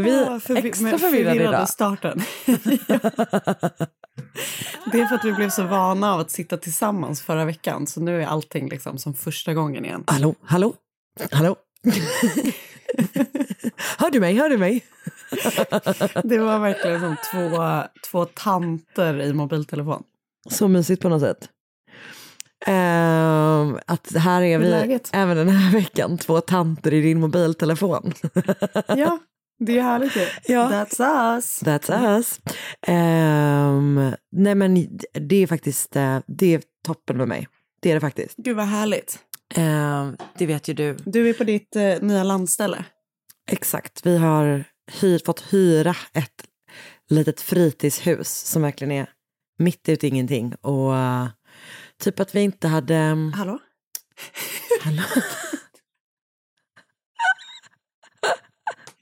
Är vi Ja, förvi- extra förvirrade förvirrade idag? starten. det är för att vi blev så vana av att sitta tillsammans förra veckan så nu är allting liksom som första gången igen. Hallå, hallå, hallå. hör du mig, hör du mig? Det var verkligen som två, två tanter i mobiltelefon. Så mysigt på något sätt. Ehm, att här är vi läget? även den här veckan, två tanter i din mobiltelefon. Ja, det är härligt ju. Ja. That's us. That's us. Ehm, nej men det är faktiskt, eh, det är toppen med mig. Det är det faktiskt. Gud vad härligt. Ehm, det vet ju du. Du är på ditt eh, nya landställe. Exakt, vi har hyr, fått hyra ett litet fritidshus som verkligen är mitt ute i ingenting. Och eh, typ att vi inte hade... Hallå? Hallå?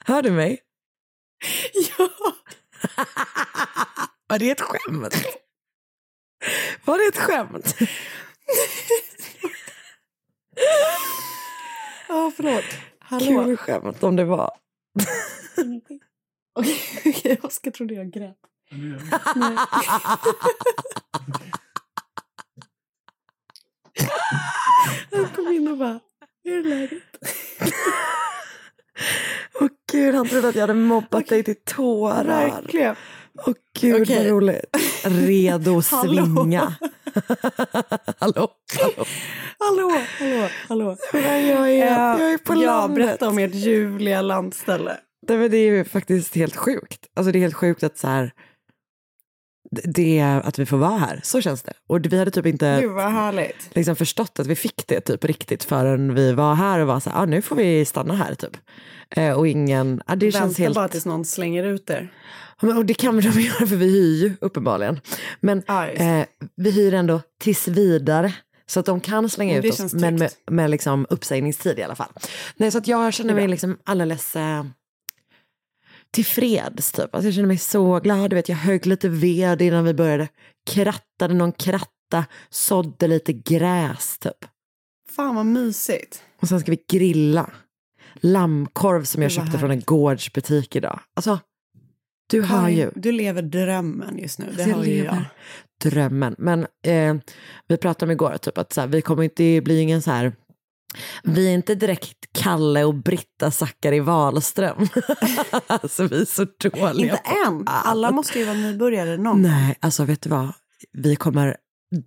Hör du mig? Ja. Var det ett skämt? Var det ett skämt? Ja, förlåt. Hallå? Kul skämt om det var. Okej, okej, Oskar trodde jag grät. Nej. Han kom in och bara, hur är läget? Gud, han trodde att jag hade mobbat dig till tårar. Verkligen. Åh gud Okej. vad roligt. Redo att svinga. hallå, hallå. Hallå, hallå, hallå. Jag, är, jag är på ja, landet. berätta om ert ljuvliga landställe. Men det är ju faktiskt helt sjukt. Alltså det är helt sjukt att så här, det- är att vi får vara här. Så känns det. Och vi hade typ inte Gud vad härligt. liksom förstått att vi fick det typ riktigt förrän vi var här och var så här, ah, nu får vi stanna här typ. Eh, och ingen, ah, det känns Vänta helt... bara tills någon slänger ut er. Och det kan vi de göra för vi hyr ju uppenbarligen. Men det. eh, vi hyr ändå tills vidare. Så att de kan slänga ut oss, känns men med, med liksom uppsägningstid i alla fall. Nej, så att jag känner mig liksom alldeles eh, tillfreds typ. Alltså jag känner mig så glad. Du vet, jag högg lite ved innan vi började. Krattade någon kratta, sådde lite gräs typ. Fan vad mysigt. Och sen ska vi grilla. Lammkorv som jag köpte från en gårdsbutik idag. Alltså, du hör ju. Du lever drömmen just nu. Det Alltså, jag hör ju jag. drömmen. Men eh, vi pratade om igår, typ att så här, vi kommer inte, det blir ingen så här, vi är inte direkt Kalle och Britta Zackari Wahlström. alltså vi är så dåliga Inte på än. allt. Alla måste ju vara nybörjare någon Nej, alltså vet du vad? Vi kommer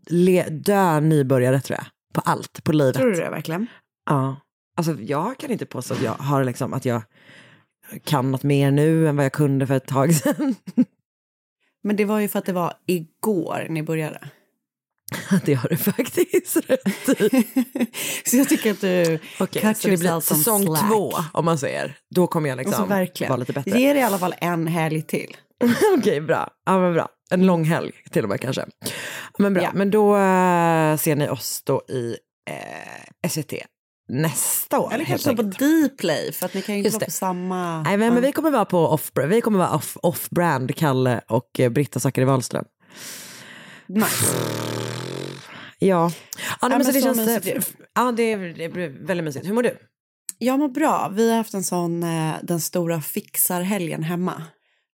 le- dö nybörjare tror jag. På allt, på livet. Tror du det verkligen? Ja. Alltså jag kan inte påstå att jag har liksom, att jag kan något mer nu än vad jag kunde för ett tag sedan. Men det var ju för att det var igår ni började. det har du faktiskt rätt i. så jag tycker att du Okej, cut så det blir säsong slack. två om man säger. Då kommer jag Alltså liksom verkligen. vara lite bättre. Ge det i alla fall en helg till. Okej, bra. Ja, men bra. En lång helg till och med kanske. Men bra, Ja. men då eh, ser ni oss då i eh, SVT nästa år. Eller kanske på. Dplay för att ni kan ju inte Just vara det. på samma... Nej, men, men vi kommer vara på off, vi kommer vara off, off-brand, Kalle och eh, Britta Zackari Wahlström. Nice. Ja, ja, men men så det så känns... mysigt f- Ja, det, är- det blir väldigt mysigt. Hur mår du? Jag mår bra. Vi har haft en sån, eh, den stora fixarhelgen hemma.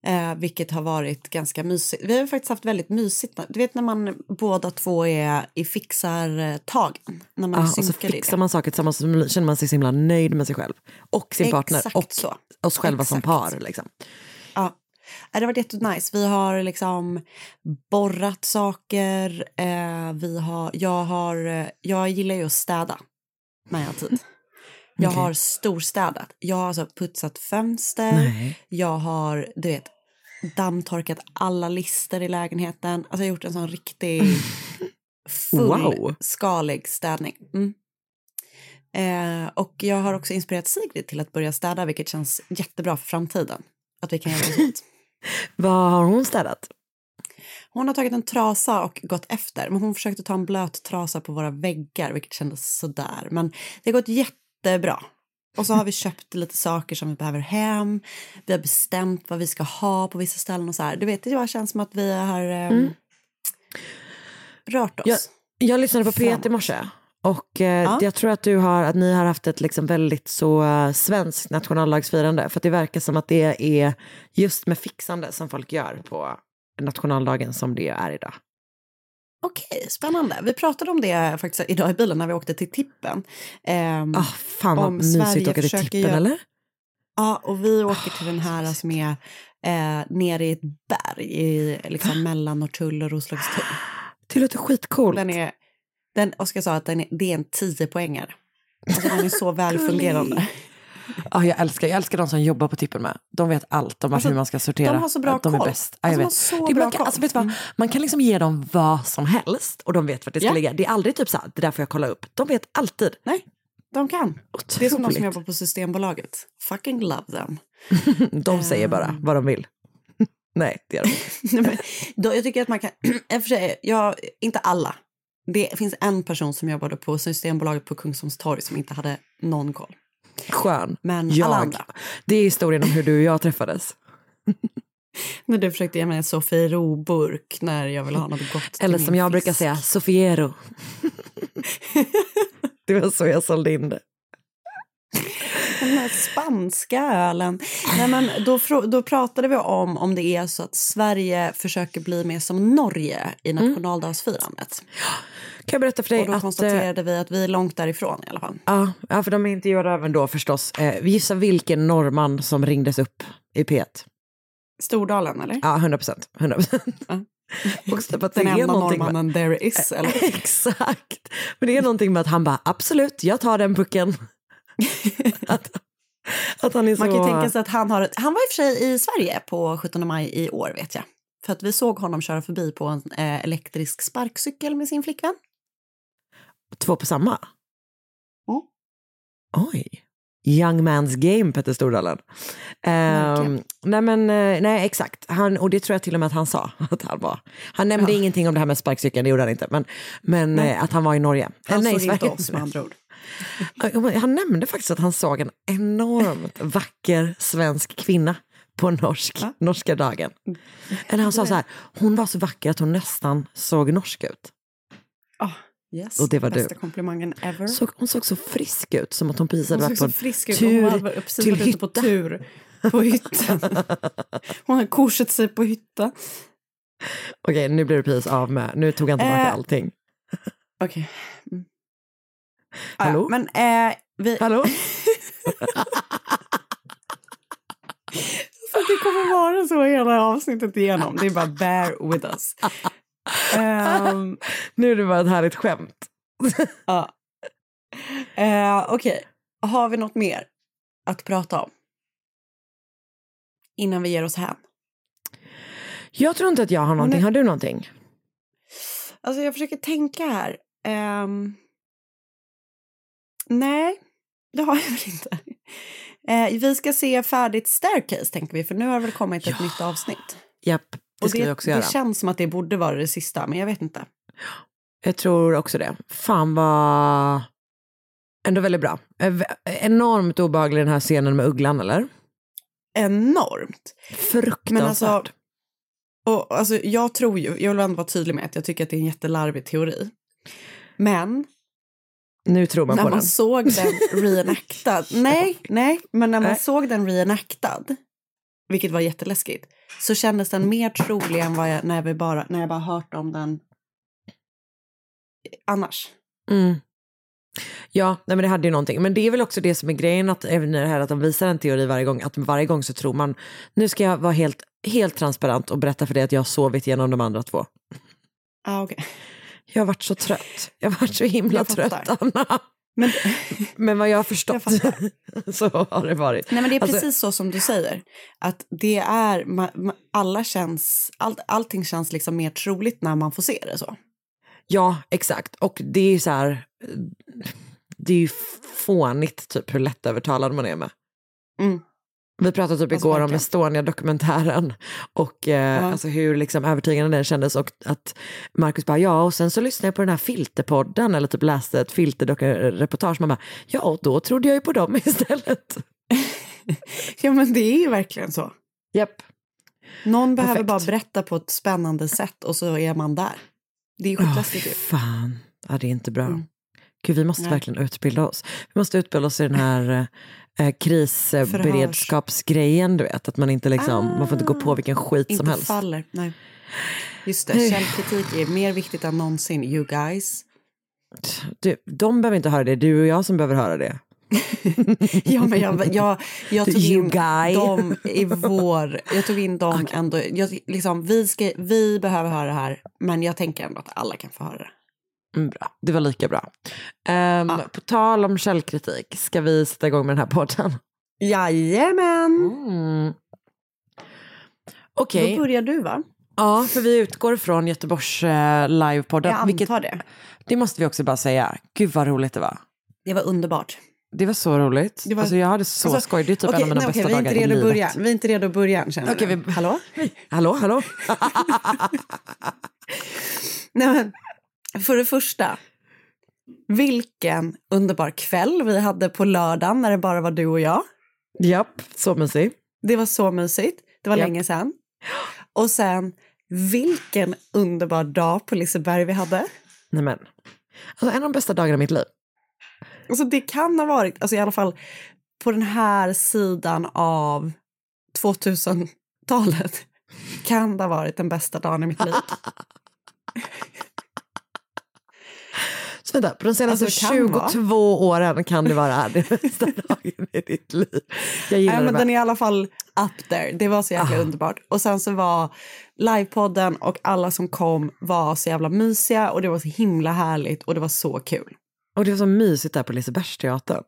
Eh, vilket har varit ganska mysigt. Vi har faktiskt haft väldigt mysigt. Du vet när man båda två är i fixartagen. När man Ja, och så fixar det. man saker tillsammans så känner man sig så himla nöjd med sig själv. Och sin partner. Exakt Och så. oss själva som Exakt. par. Liksom. Ja. Det har varit jättenice. Vi har liksom borrat saker. Eh, vi har, jag, har, eh, jag gillar ju att städa när jag har tid. Jag Okej. har storstädat. Jag har alltså putsat fönster. Nej. Jag har, du vet, dammtorkat alla lister i lägenheten. Alltså jag har gjort en sån riktig Wow. fullskalig städning. Mm. Eh, och jag har också inspirerat Sigrid till att börja städa, vilket känns jättebra för framtiden. Att vi kan göra sånt. Vad har hon städat? Hon har tagit en trasa och gått efter, men hon försökte ta en blöt trasa på våra väggar, vilket kändes sådär. Men det har gått jättebra. Och så har vi köpt lite saker som vi behöver hem. Vi har bestämt vad vi ska ha på vissa ställen och så här. Du vet, det bara känns som att vi har ehm, rört oss. Jag, jag lyssnade på P1 i morse och eh, Ja. jag tror att, du har, att ni har haft ett liksom väldigt så uh, svenskt nationaldagsfirande. För att det verkar som att det är just med fixande som folk gör på nationaldagen som det är idag. Okej, spännande. Vi pratade om det faktiskt idag i bilen när vi åkte till Tippen. Ehm, Ah, fan vad mysigt Sverige att åka till tippen göra- eller? Ja, och vi åker till den här som är eh, nere i ett berg i, liksom, mellan Norrtull och Roslagstull. Det låter skitcoolt. Den är, den, Oskar sa att den är, det är en 10 poängare. Alltså den är så välfungerande. Ja, jag, älskar, jag älskar de som jobbar på tippen med. De vet allt om Alltså, hur man ska sortera. de har så bra de är koll. bäst. Ja, jag Alltså, de vet. har så det är bra man, kan, koll. alltså, vet du vad? Mm. man kan liksom ge dem vad som helst och de vet vart det ska Ja. ligga. Det är aldrig typ så här, det där får jag kolla upp. De vet alltid. Nej, de kan. Otroligt. Det är som de som jobbar på Systembolaget. Fucking love them. De säger bara Ehm. vad de vill. Nej, det gör de inte. Jag tycker att man kan, i och för sig, jag, inte alla. Det finns en person som jobbade på Systembolaget på Kungsholms torg som inte hade någon koll. Skön. Men jag. alla andra. Det är historien om hur du och jag träffades. När du försökte ge mig en Sofiero-burk när jag ville ha något gott Eller som jag brukar fisk. säga, Sofiero. det var så jag sålde in det. Den här spanska ölen. Nej, men då, då pratade vi om om det är så att Sverige försöker bli mer som Norge i nationaldagsfirandet. Kan jag berätta för dig Och då att... konstaterade vi att vi är långt därifrån i alla fall. Ja, ja, för de intervjuade även då förstås. Eh, gissa vilken norrman som ringdes upp i P1. Stordalen, eller? Ja, 100 procent. 100 procent. Ja. Att Den är enda någonting med- norrmannen there is, eller? Exakt. Men det är någonting med att han bara, absolut, jag tar den pucken. att, att han är så... Man kan ju tänka sig att han har... Han var i och för sig i Sverige på 17 maj i år, vet jag. För att vi såg honom köra förbi på en eh, elektrisk sparkcykel med sin flickvän. Två på samma? Mm. Oj. Young man's game, Petter Stordalen. Um, nej, men eh, nej, exakt. Han, och det tror jag till och med att han sa att han var. Han nämnde Ja. ingenting om det här med sparkcykeln, det gjorde han inte. Men, men Nej. eh, att han var i Norge. Han nej, såg inte oss med andra ord. Han nämnde faktiskt att han såg en enormt vacker svensk kvinna på norsk, Ja. norska dagen. Eller han sa så här, hon var så vacker att hon nästan såg norsk ut. Ah, yes. Och det var du. Bästa komplimangen ever. Så, hon såg så frisk ut, som att hon precis hade varit på frisk tur Hon precis till ute på hytta. tur på hytten. Hon hade korset sig på hytta. Okej, nu blir det precis av med. Nu tog han tillbaka Eh, allting. Okej. Mm. Hallå? Ja, men eh, vi... Hallå? Så det kommer vara så hela avsnittet igenom. Det är bara bear with us. Ehm, Nu är det bara ett härligt skämt. ja. Eh, Okej, har vi något mer att prata om? Innan vi ger oss hän. Jag tror inte att jag har någonting. Har du någonting? Alltså jag försöker tänka här. Ehm, nej, det har jag väl inte. Eh, vi ska se färdigt Staircase tänker vi, för nu har det väl kommit ett Ja. nytt avsnitt. Japp, det Och ska det, vi också göra. det känns som att det borde vara det sista, men jag vet inte. Jag tror också det. Fan vad... Ändå väldigt bra. Eh, Enormt obehaglig den här scenen med ugglan, eller? Enormt. Fruktansvärt. Men alltså, och, alltså, jag tror ju, jag vill ändå vara tydlig med att jag tycker att det är en jättelarvig teori. Men nu tror man när på man den. såg den reenactad, nej, nej, men när man Nej. såg den reenactad, vilket var jätteläskigt, så kändes den mer trolig än jag, när, vi bara, när jag bara hört om den annars. Mm. Ja, nej men det hade ju någonting. Men det är väl också det som är grejen, att även det här att de visar en teori varje gång, att varje gång så tror man, nu ska jag vara helt, helt transparent och berätta för dig att jag har sovit genom de andra två. Ah, okay. Jag har varit så trött. Jag har varit så himla Jag trött, fattar. Anna. Men, Men vad jag har förstått Jag så har det varit. nej, men det är Alltså- precis så som du säger. Att det är, ma, ma, alla känns, all, allting känns liksom mer troligt när man får se det så. Ja, exakt. Och det är ju så här, det är ju fånigt typ hur lättövertalad man är med. Mm. Vi pratade typ Alltså, igår om. Estonia-dokumentären och eh, Ja. alltså hur liksom övertygande den kändes och att Marcus bara ja och sen så lyssnade jag på den här filterpodden eller typ läste ett filterreportage man bara ja och då trodde jag ju på dem istället. Ja men det är ju verkligen så. Japp. Någon behöver Perfekt. bara berätta på ett spännande sätt och så är man där. Det är skitläskigt ju. fan. Ja, det är inte bra. Mm. Gud, vi måste Nej. verkligen utbilda oss. Vi måste utbilda oss i den här eh, krisberedskapsgrejen, du vet. Att man inte liksom, man får inte gå på vilken skit som Inte helst. faller. Nej. Just det, källkritik är mer viktigt än någonsin, you guys. Du, de behöver inte höra det, du och jag som behöver höra det. Ja, men jag, jag, jag tog You in guy. dem i vår... Jag tog in dem ändå. Jag, liksom, vi, ska, vi behöver höra det här, men jag tänker ändå att alla kan få höra det. Mm, bra. Det var lika bra. Ehm, Ja. På tal om källkritik, ska vi sätta igång med den här podden? Jajamän! Mm. Okej, Då börjar du, va? ja, för vi utgår från Göteborgs eh, livepodden. Jag antar vilket, det. det måste vi också bara säga. Gud vad roligt det var. Det var underbart. Det var så roligt. Det var- Alltså, jag hade så Alltså, skoj. Det är typ Okej, en av mina nej, bästa vi är dagar inte i livet. börja. Vi är inte redo att börja du. vi- Hallå? Hallå, hallå? Nej, men, för det första, vilken underbar kväll vi hade på lördagen när det bara var du och jag. Japp, så mysig. Det var så mysigt. Det var Japp. länge sedan. Och sen, vilken underbar dag på Liseberg vi hade. Nej men. Alltså, en av de bästa dagarna i mitt liv. Alltså det kan ha varit, alltså i alla fall på den här sidan av 2000-talet, kan det ha varit den bästa dagen i mitt liv. Så vänta, på de senaste Alltså, det kan 22 åren kan det vara den bästa dagen i ditt liv. Jag gillar Nej, men den är i alla fall up there. Det var så jäkla Ah. underbart. Och sen så var livepodden och alla som kom var så jävla mysiga och det var så himla härligt och det var så kul. Och det var så mysigt där på Lisebergsteatern.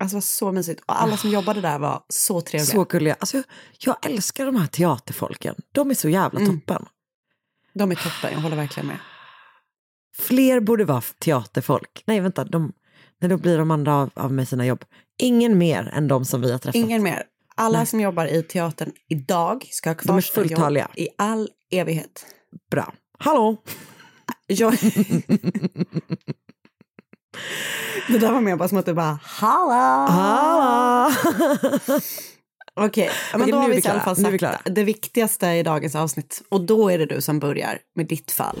Alltså det var så mysigt. Och alla som jobbade där var så trevliga. Så gulliga. Alltså, jag, jag älskar de här teaterfolken. De är så jävla Mm. toppen. De är toppen, jag håller verkligen med. Fler borde vara teaterfolk. Nej, vänta. De, nej, då blir de andra av, av med sina jobb. Ingen mer än de som vi har träffat. Ingen mer. Alla som jobbar i teatern idag ska ha kvar sina jobb i all evighet. Bra. Hallå! Jag... det där var mer bara som att du bara hallå! Hallå! Okej, ja, men då har vi vi i alla fall vi sagt klara. det viktigaste i dagens avsnitt. Och då är det du som börjar med ditt fall.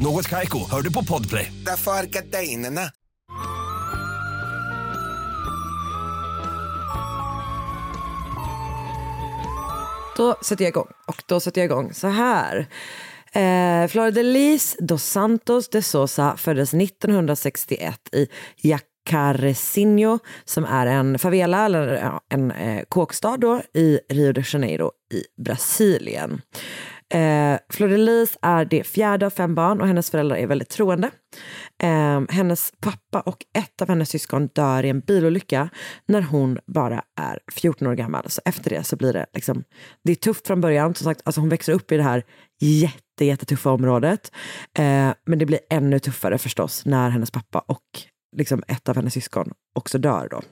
Något Kaiko, hör du på Podplay. Därför är gardinerna. Då sätter jag igång. Och då sätter jag igång så här. Eh, Flordelis dos Santos de Sosa föddes 1961 i Jacarezinho som är en favela, eller ja, en eh, kåkstad då, i Rio de Janeiro i Brasilien. Eh, Florelis är det fjärde av fem barn och hennes föräldrar är väldigt troende. Eh, hennes pappa och ett av hennes syskon dör i en bilolycka när hon bara är 14 år gammal. Så efter det så blir det liksom, det är tufft från början. Som sagt, alltså hon växer upp i det här jätte, jättetuffa området. Eh, men det blir ännu tuffare förstås när hennes pappa och liksom ett av hennes syskon också dör då.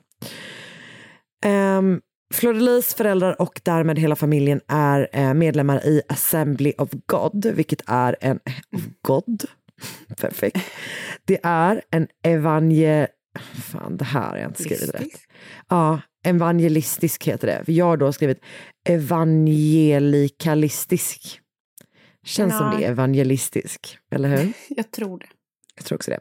Um, Florelis föräldrar och därmed hela familjen är eh, medlemmar i Assembly of God, vilket är en... Of God? Perfekt. Det är en evangel... Fan, det här har jag inte skrivit rätt. Ja, evangelistisk heter det. Jag har då skrivit evangelikalistisk. Känns som Nej. det är evangelistisk, eller hur? Jag tror det. Jag tror också det.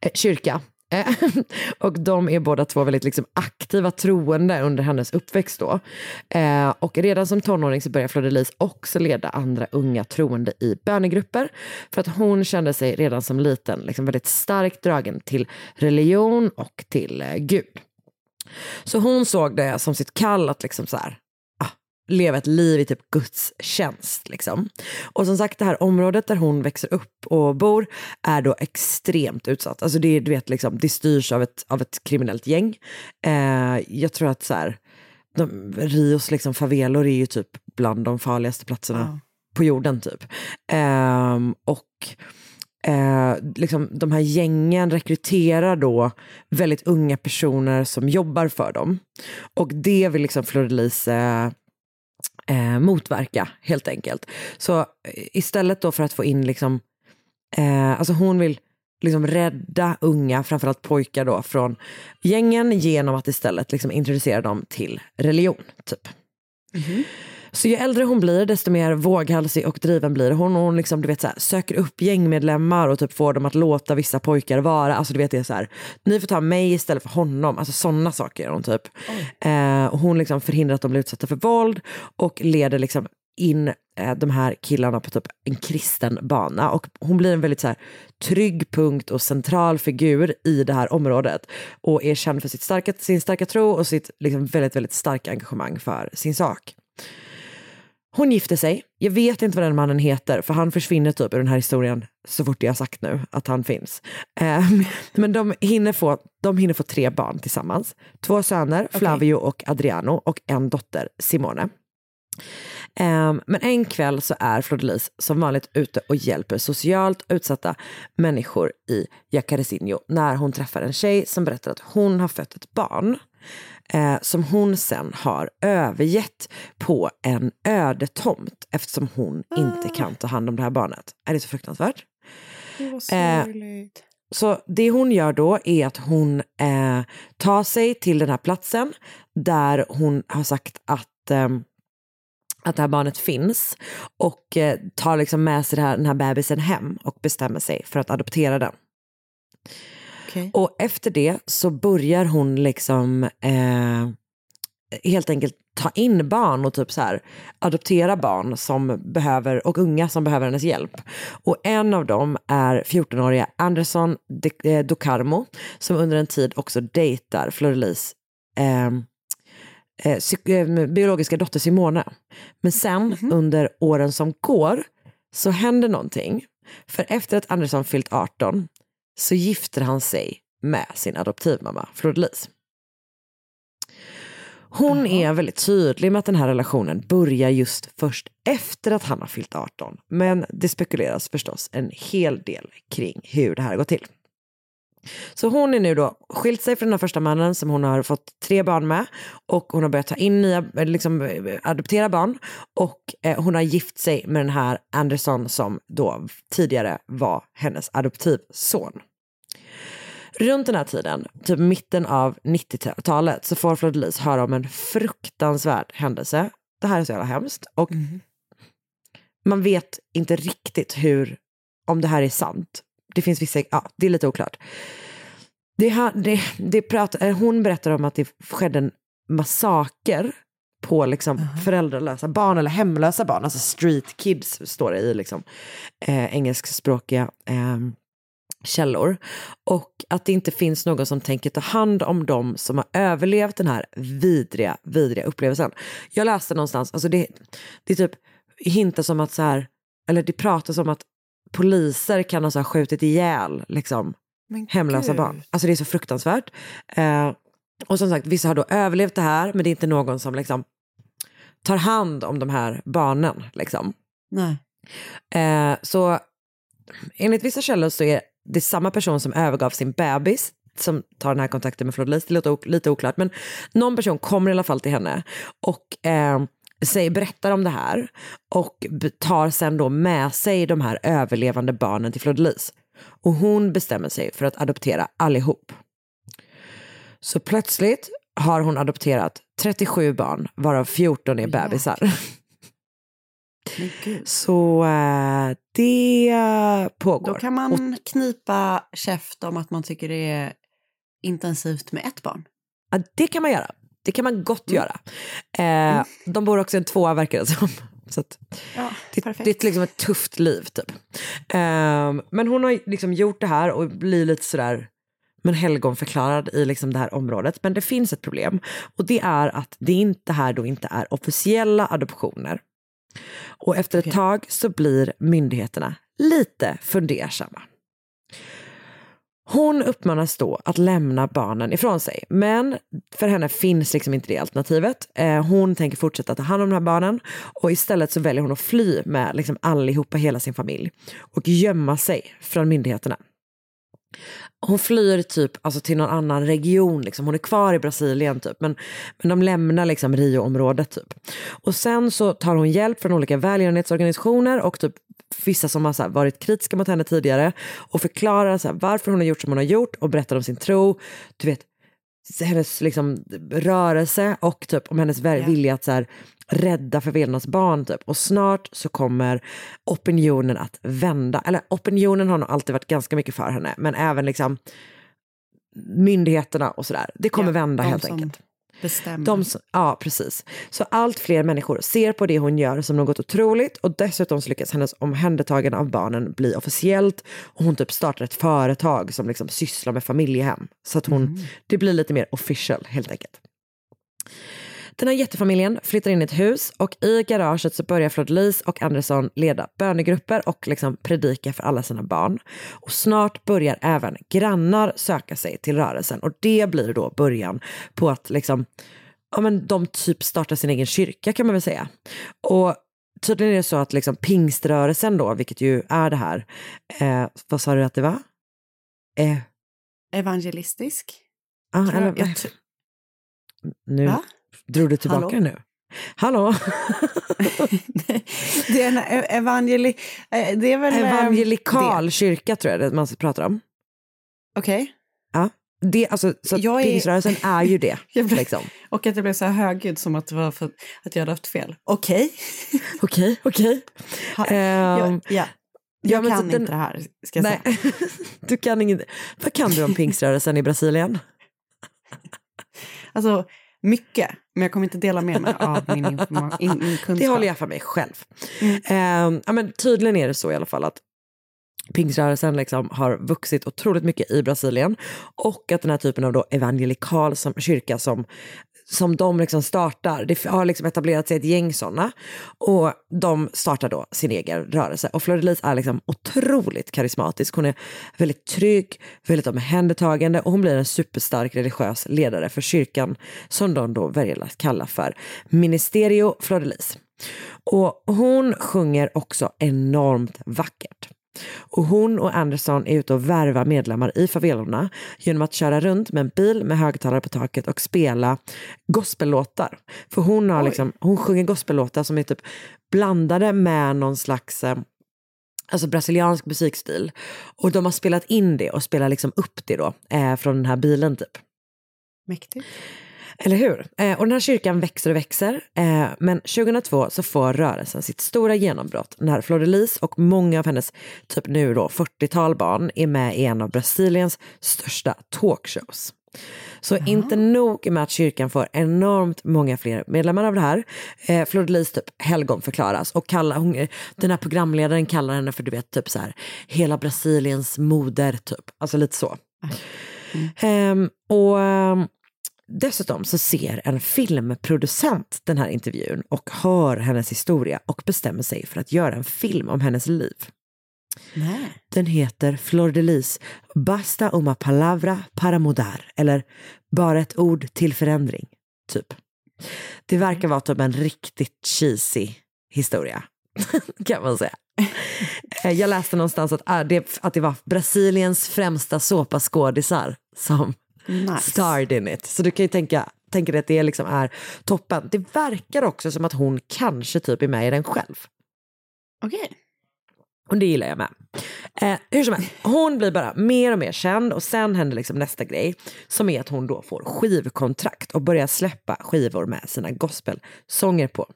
Eh, kyrka. Eh, och de är båda två väldigt liksom aktiva troende under hennes uppväxt då. Eh, och redan som tonåring så började Fleur också leda andra unga troende i bönegrupper. För att hon kände sig redan som liten liksom väldigt starkt dragen till religion och till eh, Gud. Så hon såg det som sitt kall att liksom så här, leva ett liv i typ Guds tjänst. Liksom. Och som sagt, det här området där hon växer upp och bor är då extremt utsatt. Alltså det, du vet, liksom, det styrs av ett, av ett kriminellt gäng. Eh, jag tror att så här, de, Rios liksom, favelor är ju typ bland de farligaste platserna på jorden. typ. Ehm, och eh, liksom, de här gängen rekryterar då väldigt unga personer som jobbar för dem. Och det vill liksom Fleur-de-Lis eh, motverka helt enkelt. Så eh, istället då för att få in liksom, eh, alltså hon vill liksom rädda unga, framförallt pojkar då, från gängen genom att istället liksom introducera dem till religion. typ. Så ju äldre hon blir, desto mer våghalsig och driven blir hon. Och hon liksom, du vet, så här, söker upp gängmedlemmar och typ får dem att låta vissa pojkar vara. Alltså, du vet, det är så här, ni får ta mig istället för honom. Alltså sådana saker. Hon, typ. eh, hon liksom förhindrar att de blir utsatta för våld och leder liksom in eh, de här killarna på typ en kristen bana. Och hon blir en väldigt så här, trygg punkt och central figur i det här området. Och är känd för sitt starka, sin starka tro och sitt liksom, väldigt, väldigt starka engagemang för sin sak. Hon gifter sig. Jag vet inte vad den mannen heter för han försvinner typ ur den här historien så fort jag har sagt nu att han finns. Eh, men de hinner, få, de hinner få tre barn tillsammans. Två söner, Flavio och Adriano och en dotter, Simone. Eh, men en kväll så är Fleur-de-Lis som vanligt ute och hjälper socialt utsatta människor i Jacarezinho när hon träffar en tjej som berättar att hon har fött ett barn eh, som hon sen har övergett på en öde tomt eftersom hon inte kan ta hand om det här barnet. Är det så fruktansvärt? Det var Eh. Så det hon gör då är att hon eh, tar sig till den här platsen där hon har sagt att, eh, att det här barnet finns och eh, tar liksom med sig här, den här bebisen hem och bestämmer sig för att adoptera den. Okej. Och efter det så börjar hon liksom eh, helt enkelt ta in barn och typ så här adoptera barn som behöver och unga som behöver hennes hjälp. Och en av dem är 14-åriga Anderson De- eh, Docarmo som under en tid också dejtar Fleur-de-Lis eh, eh, eh, biologiska dotter Simone. Men sen under åren som går så händer någonting. För efter att Andersson fyllt 18 så gifter han sig med sin adoptivmamma Fleur-de-Lis. Hon är väldigt tydlig med att den här relationen börjar just först efter att han har fyllt 18. Men det spekuleras förstås en hel del kring hur det här går till. Så hon är nu då skilt sig från den här första mannen som hon har fått tre barn med och hon har börjat ta in nya, eh, liksom eh, adoptera barn och eh, hon har gift sig med den här Anderson som då tidigare var hennes adoptivson. Runt den här tiden, typ mitten av 90-talet, så får Fleur-de-Lis höra om en fruktansvärd händelse. Det här är så jävla hemskt. Och man vet inte riktigt hur, om det här är sant. Det finns vissa, ja, det är lite oklart. Det, det, det prat, eh, hon berättar om att det skedde en massaker på liksom föräldralösa barn eller hemlösa barn, alltså street kids står det i liksom, eh, engelskspråkiga eh, källor. Och att det inte finns någon som tänker ta hand om dem som har överlevt den här vidriga, vidriga upplevelsen. Jag läste någonstans, alltså det, det är typ hintas om att så här, eller det pratas om att poliser kan ha så skjutit ihjäl liksom, Men hemlösa gud. barn. Alltså det är så fruktansvärt. Eh, och som sagt, vissa har då överlevt det här, men det är inte någon som liksom tar hand om de här barnen. Liksom. Nej. Eh, så enligt vissa källor så är det samma person som övergav sin bebis som tar den här kontakten med Fleur-de-Lis. Det låter lite oklart, men någon person kommer i alla fall till henne och eh, säger, berättar om det här och tar sen då med sig de här överlevande barnen till Fleur-de-Lis. Och hon bestämmer sig för att adoptera allihop. Så plötsligt har hon adopterat 37 barn, varav 14 är bebisar. Så eh, det pågår. Då kan man knipa käft om att man tycker det är intensivt med ett barn. Ja, det kan man göra. Det kan man gott Mm. göra. Eh, De bor också i en tvåa verkar det som. Så att Ja, det, det är liksom ett tufft liv typ. Eh, men hon har liksom gjort det här och blir lite sådär men helgonförklarad i liksom det här området. Men det finns ett problem och det är att det inte här då inte är officiella adoptioner. Och efter ett Okej. tag så blir myndigheterna lite fundersamma. Hon uppmanas då att lämna barnen ifrån sig. Men för henne finns liksom inte det alternativet. Eh, hon tänker fortsätta ta hand om de här barnen och istället så väljer hon att fly med liksom allihopa, hela sin familj och gömma sig från myndigheterna. Hon flyr typ alltså till någon annan region, liksom. hon är kvar i Brasilien typ. Men, men de lämnar liksom Rio-området typ. Och sen så tar hon hjälp från olika välgörenhetsorganisationer och typ vissa som har varit kritiska mot henne tidigare och förklarar så varför hon har gjort som hon har gjort och berättar om sin tro. Du vet, hennes liksom, rörelse och typ om hennes Ja. vilja att så här, rädda förvelarnas barn. Typ. Och snart så kommer opinionen att vända. Eller opinionen har nog alltid varit ganska mycket för henne, men även liksom myndigheterna och sådär. Det kommer Ja, vända helt som enkelt. Bestämmer. De, ja, precis. Så allt fler människor ser på det hon gör som något otroligt och dessutom så lyckas hennes omhändertagande av barnen bli officiellt och hon typ startar ett företag som liksom sysslar med familjehem. Så att hon, det blir lite mer official helt enkelt. Den här jättefamiljen flyttar in i ett hus och i garaget så börjar Fleur-de-Lis och Andersson leda bönegrupper och liksom predika för alla sina barn. Och snart börjar även grannar söka sig till rörelsen och det blir då början på att liksom, ja men de typ startar sin egen kyrka kan man väl säga. Och tydligen är det så att liksom pingströrelsen då, vilket ju är det här, eh, vad sa du att det var? Eh, Evangelistisk. ah, eller, jag. Jag nu Va? Drog du tillbaka Hallå? nu. Hallå? det är en e- evangeli... eh, Det är väl... eh, Evangelikal det. kyrka tror jag det man pratar om. Okej. Ja. Det, alltså, så Jag är- pingströrelsen är ju det. Jag blev- liksom. Och att jag blev så här högljudd som att det var för att jag hade haft fel. Okej. Okej, okej. Ehm, jag, ja. Så kan den- inte det här, ska jag Nej, säga. du kan inget. Vad kan du om pingströrelsen i Brasilien? Alltså, mycket. Men jag kommer inte dela med mig av min, informa- in, min kunskap. Det håller jag för mig själv. Mm. Ja, men tydligen är det så i alla fall att pingströrelsen liksom har vuxit otroligt mycket i Brasilien och att den här typen av då evangelikal som, kyrka som, som de liksom startar, det har liksom etablerat sig ett gäng sådana och de startar då sin egen rörelse. Och är liksom otroligt karismatisk. Hon är väldigt trygg, väldigt omhändertagande och hon blir en superstark religiös ledare för kyrkan som de då väljer att kalla för Ministerio Flodilis. Och hon sjunger också enormt vackert. Och hon och Anderson är ute och värvar medlemmar i favelorna genom att köra runt med en bil med högtalare på taket och spela gospellåtar. För hon, har Oj. liksom, hon sjunger gospellåtar som är typ blandade med någon slags eh, alltså brasiliansk musikstil. Och de har spelat in det och spelar liksom upp det då eh, från den här bilen typ. Mäktigt. Eller hur? Eh, och den här kyrkan växer och växer. Eh, men 2002 så får rörelsen sitt stora genombrott när Fleur-de-Lis och många av hennes typ nu då 40-tal barn är med i en av Brasiliens största talkshows. Så inte nog med att kyrkan får enormt många fler medlemmar av det här. Eh, Fleur-de-Lis typ helgonförklaras och kallar, hon, den här programledaren kallar henne för du vet typ så här hela Brasiliens moder typ. Alltså lite så. Ehm, och ehm, Dessutom så ser en filmproducent den här intervjun och hör hennes historia och bestämmer sig för att göra en film om hennes liv. Nej. Den heter Flor de Lis, Basta uma palavra para mudar, eller Bara ett ord till förändring, typ. Det verkar vara typ en riktigt cheesy historia, kan man säga. Eh, Jag läste någonstans att, det, att det var Brasiliens främsta såpaskådisar som Nice. starred in it. Så du kan ju tänka, tänka dig att det liksom är toppen. Det verkar också som att hon kanske typ är med i den själv. Okej. Och det gillar jag med. Eh, hur som helst, hon blir bara mer och mer känd och sen händer liksom nästa grej som är att hon då får skivkontrakt och börjar släppa skivor med sina gospelsånger på.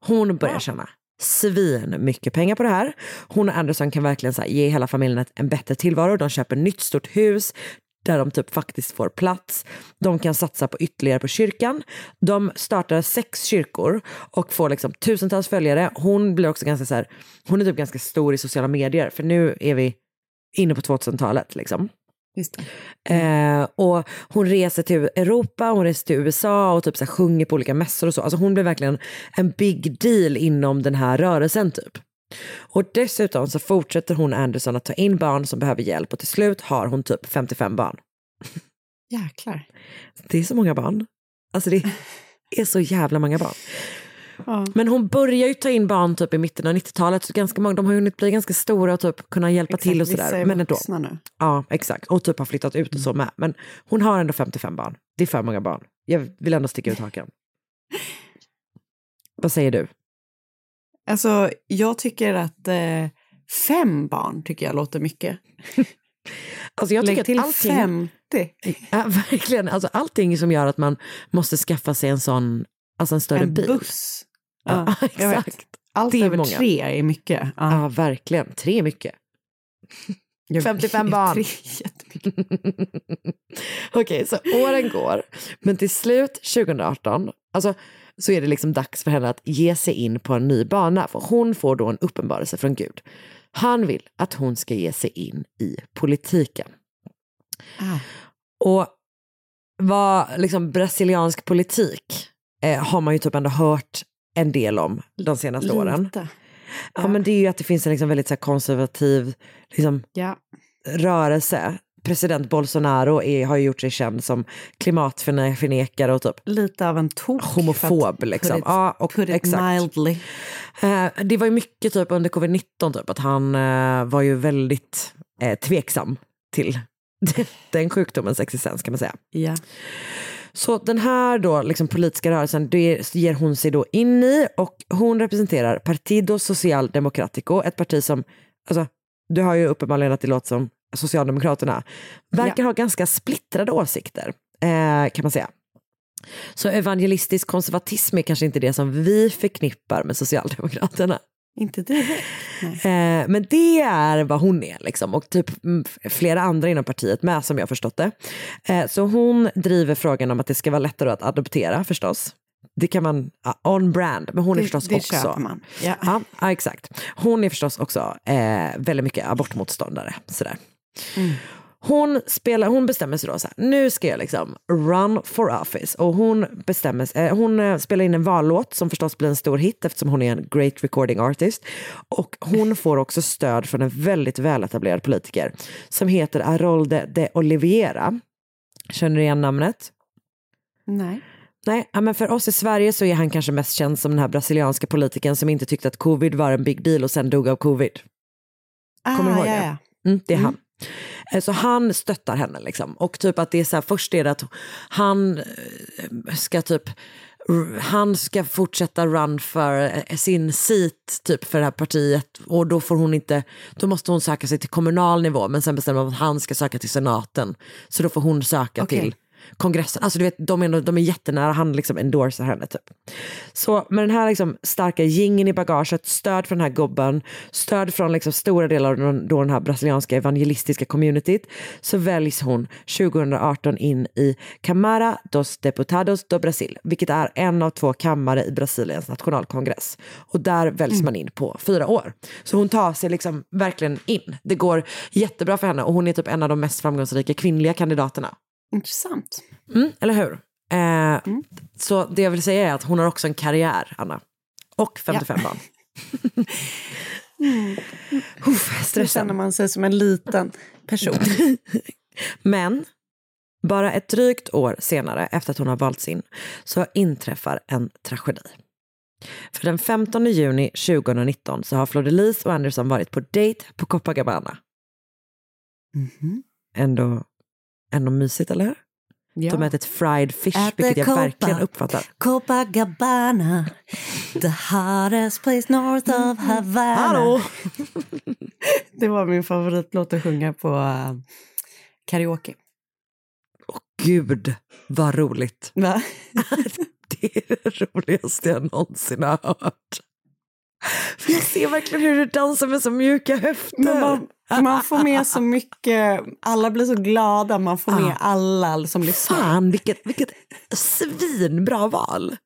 Hon börjar känna svin mycket pengar på det här. Hon och Anderson kan verkligen så ge hela familjen ett, en bättre tillvaro. De köper nytt stort hus där de typ faktiskt får plats. De kan satsa på ytterligare på kyrkan. De startar sex kyrkor och får liksom tusentals följare. Hon blir också ganska så här, hon är typ ganska stor i sociala medier för nu är vi inne på 2000-talet liksom. Det. Eh, och hon reser till Europa, hon reser till USA och typ så sjunger på olika mässor och så. Alltså hon blir verkligen en big deal inom den här rörelsen typ. Och dessutom så fortsätter hon Anderson att ta in barn som behöver hjälp och till slut har hon typ 55 barn. Jäklar. Det är så många barn. Alltså det är så jävla många barn. Ja. Men hon börjar ju ta in barn typ i mitten av 90-talet så ganska många, de har hunnit bli ganska stora och typ kunna hjälpa till och sådär. är Men ändå. nu. Ja, exakt. Och typ har flyttat ut och så med. Men hon har ändå 55 barn. Det är för många barn. Jag vill ändå sticka ut hakan. Vad säger du? Alltså, jag tycker att eh, fem barn tycker jag låter mycket. Alltså jag tycker Lägg till allting, 50. ja, verkligen, alltså allting som gör att man måste skaffa sig en sån, alltså en större En bil. buss. Ja, vet. exakt. Allt Det är över många. tre är mycket. Ja. Ja, verkligen. Tre är mycket. Jag- 55 barn. Tre. Okej, så åren går. Men till slut 2018, alltså, så är det liksom dags för henne att ge sig in på en ny bana. För hon får då en uppenbarelse från Gud. Han vill att hon ska ge sig in i politiken. Ah. Och vad liksom brasiliansk politik eh, har man ju typ ändå hört en del om de senaste åren. Lite. Ja, men det är ju att det finns en liksom väldigt så konservativ liksom, Ja. rörelse. President Bolsonaro är, har ju gjort sig känd som klimatförnekare och typ Lite av en tok. homofob. Liksom. Put it, ja, och, put it exakt. mildly. Eh, det var ju mycket typ under covid-19 typ, att han eh, var ju väldigt eh, tveksam till den sjukdomens existens kan man säga. Ja. Så den här då, liksom, politiska rörelsen det ger hon sig då in i och hon representerar Partido Social Democratico, ett parti som, alltså, du har ju uppenbarligen att det låter som Socialdemokraterna, verkar ha ganska splittrade åsikter eh, kan man säga. Så evangelistisk konservatism är kanske inte det som vi förknippar med Socialdemokraterna. Inte direkt. Eh, men det är vad hon är liksom. och typ mm, flera andra inom partiet med som jag förstått det. Eh, så hon driver frågan om att det ska vara lättare att adoptera förstås. Det kan man, ja, on brand, men hon är Det, förstås det också... köper man. Ja. Ja, ja, exakt. Hon är förstås också eh, väldigt mycket abortmotståndare. Sådär. Mm. Hon, spelar, hon bestämmer sig då så här, nu ska jag liksom run for office. Och hon, bestämmer, sig- eh, hon eh, spelar in en vallåt som förstås blir en stor hit eftersom hon är en great recording artist. Och hon får också stöd från en väldigt väletablerad politiker som heter Arolde de Oliveira. Känner du igen namnet? Nej. Nej, men för oss i Sverige så är han kanske mest känd som den här brasilianska politikern som inte tyckte att covid var en big deal och sen dog av covid. Kommer du ihåg Ah, ja, det? ja. Mm, det är han. Eh, Så han stöttar henne liksom. Och typ att det är så här, först är det att han eh, ska typ han ska fortsätta run för eh, sin seat typ för det här partiet och då får hon inte, då måste hon söka sig till kommunal nivå men sen bestämmer de att han ska söka till senaten. Så då får hon söka Okej. till kongressen. Alltså du vet, de är, de är jättenära, han liksom endorsar henne typ. Så med den här liksom starka gingen i bagaget, stöd från den här gubben, stöd från liksom stora delar av den, då den här brasilianska evangelistiska communityt, så väljs hon 2018 in i Câmara dos Deputados do Brasil, vilket är en av två kammare i Brasiliens nationalkongress. Och där väljs man in på fyra år. Så hon tar sig liksom verkligen in. Det går jättebra för henne och hon är typ en av de mest framgångsrika kvinnliga kandidaterna. Intressant. Mm, eller hur? Eh, Så det jag vill säga är att hon har också en karriär, Anna. Och 55 barn. Uff, Nu känner stressen. man sig som en liten person. Men bara ett drygt år senare, efter att hon har valts in, så inträffar en tragedi. För den 15 juni 2019 så har Flordelis och Anderson varit på dejt på Copacabana. Mhm. Ändå, ändå mysigt, eller? Ja. De äter ett fried fish, At vilket jag Copa. verkligen uppfattar. Copacabana, the hottest place north of Havana. Hallå! Det var min favoritlåt att sjunga på uh, karaoke. Gud, vad roligt. Va? Det är det roligaste jag någonsin har hört. För jag ser verkligen hur du dansar med så mjuka höfter. Man, man får med så mycket, alla blir så glada, man får med alla som lyssnar. Fan vilket, vilket svinbra val.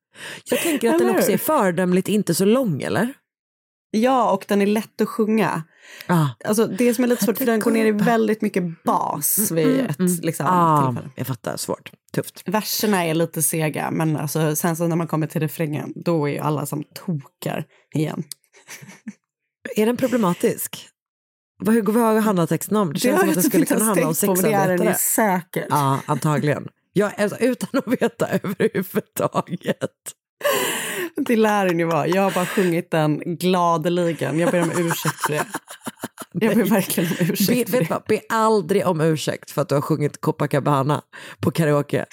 Jag tänker att den Eller också hur? är föredömligt inte så lång eller? Ja, och den är lätt att sjunga. Ah. Alltså, det som är lite svårt, för den går ner i väldigt mycket bas vid ett liksom, Ah, tillfälle. jag fattar, svårt, tufft. Verserna är lite sega, men alltså, sen så när man kommer till refrängen, då är ju alla som tokar igen. Är den problematisk? Vad, hur, vad handlar texten om? Det känns som att den skulle kunna handla om på, men det är den ju sexarbetare. säkert. Ja, antagligen. Jag, alltså, utan att veta överhuvudtaget. Det lär den ju vara. Jag har bara sjungit den gladeligen. Jag ber om ursäkt för det. Jag ber verkligen om Be, ursäkt för vet det. vad, be aldrig om ursäkt för att du har sjungit Copacabana på karaoke.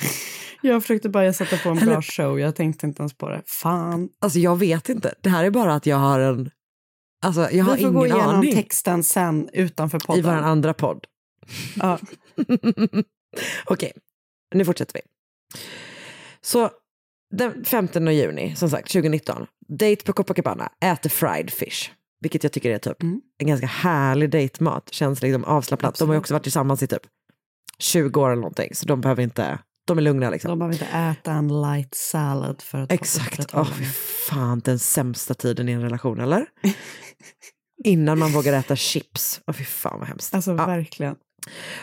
Jag försökte bara sätta på en Eller- bra show. Jag tänkte inte ens på det. Fan. Alltså jag vet inte. Det här är bara att jag har en... Alltså jag har Vi får ingen gå igenom aning. texten sen utanför I podden. vår andra podd. Ja. Okej, nu fortsätter vi. Så den 15 juni, som sagt, 2019. Date på Copacabana, äter fried fish. Vilket jag tycker är typ Mm. en ganska härlig dejtmat. Känns liksom avslappnat. De har ju också varit tillsammans i typ 20 år eller någonting. Så de behöver inte, de är lugna liksom. De behöver inte äta en light salad för att Exakt. Åh, upprätthålla fy fan, den sämsta tiden i en relation, eller? Innan man vågar äta chips. Åh, fy fan vad hemskt. Alltså Ja. verkligen.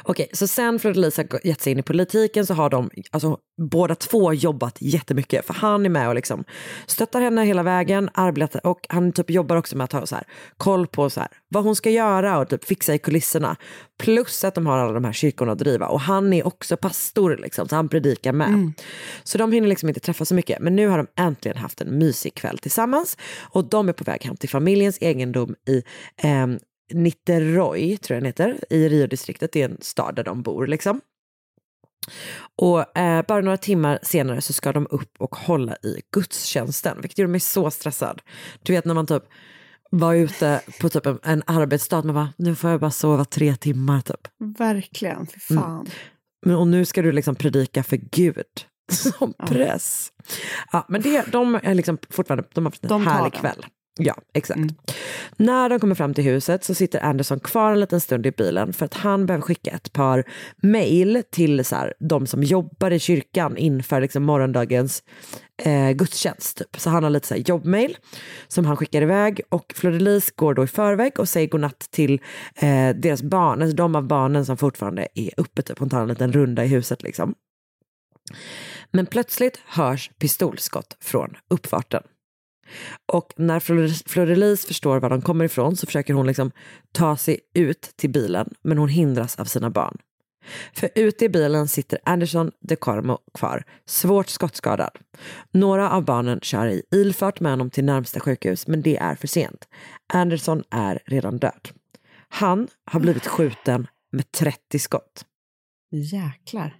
Okej, så sen Fleur de Lis har gett sig in i politiken så har de alltså, båda två jobbat jättemycket. För han är med och liksom stöttar henne hela vägen, arbetar och han typ jobbar också med att ha så här, koll på så här, vad hon ska göra och typ fixa i kulisserna. Plus att de har alla de här kyrkorna att driva. Och han är också pastor liksom, så han predikar med. Så de hinner liksom inte träffa så mycket. Men nu har de äntligen haft en mysig kväll tillsammans. Och de är på väg hem till familjens egendom i ehm, Niterói, tror jag den heter, i Rio-distriktet. Det är en stad där de bor liksom. Och eh, bara några timmar senare så ska de upp och hålla i gudstjänsten, vilket gjorde mig så stressad. Du vet när man typ var ute på typ en, en arbetsdag, man bara, nu får jag bara sova tre timmar typ. Verkligen. Fy Mm. fan. Men, och nu ska du liksom predika för Gud som press. Ja, men det, de är liksom fortfarande, de har haft en De härlig kväll. Ja, exakt. Mm. När de kommer fram till huset så sitter Anderson kvar en liten stund i bilen för att han behöver skicka ett par mejl till så här, de som jobbar i kyrkan inför liksom morgondagens eh, gudstjänst. Typ. Så han har lite så här jobbmail som han skickar iväg och Fleur de Lis går då i förväg och säger godnatt till eh, deras barn, alltså de av barnen som fortfarande är uppe. Typ. Hon tar en liten runda i huset liksom. Men plötsligt hörs pistolskott från uppfarten. Och när Florelis förstår var de kommer ifrån så försöker hon liksom ta sig ut till bilen, men hon hindras av sina barn. För ute i bilen sitter Anderson de Cormo kvar, svårt skottskadad. Några av barnen kör i ilfart med honom till närmsta sjukhus, men det är för sent. Anderson är redan död. Han har blivit skjuten med 30 skott. Jäklar.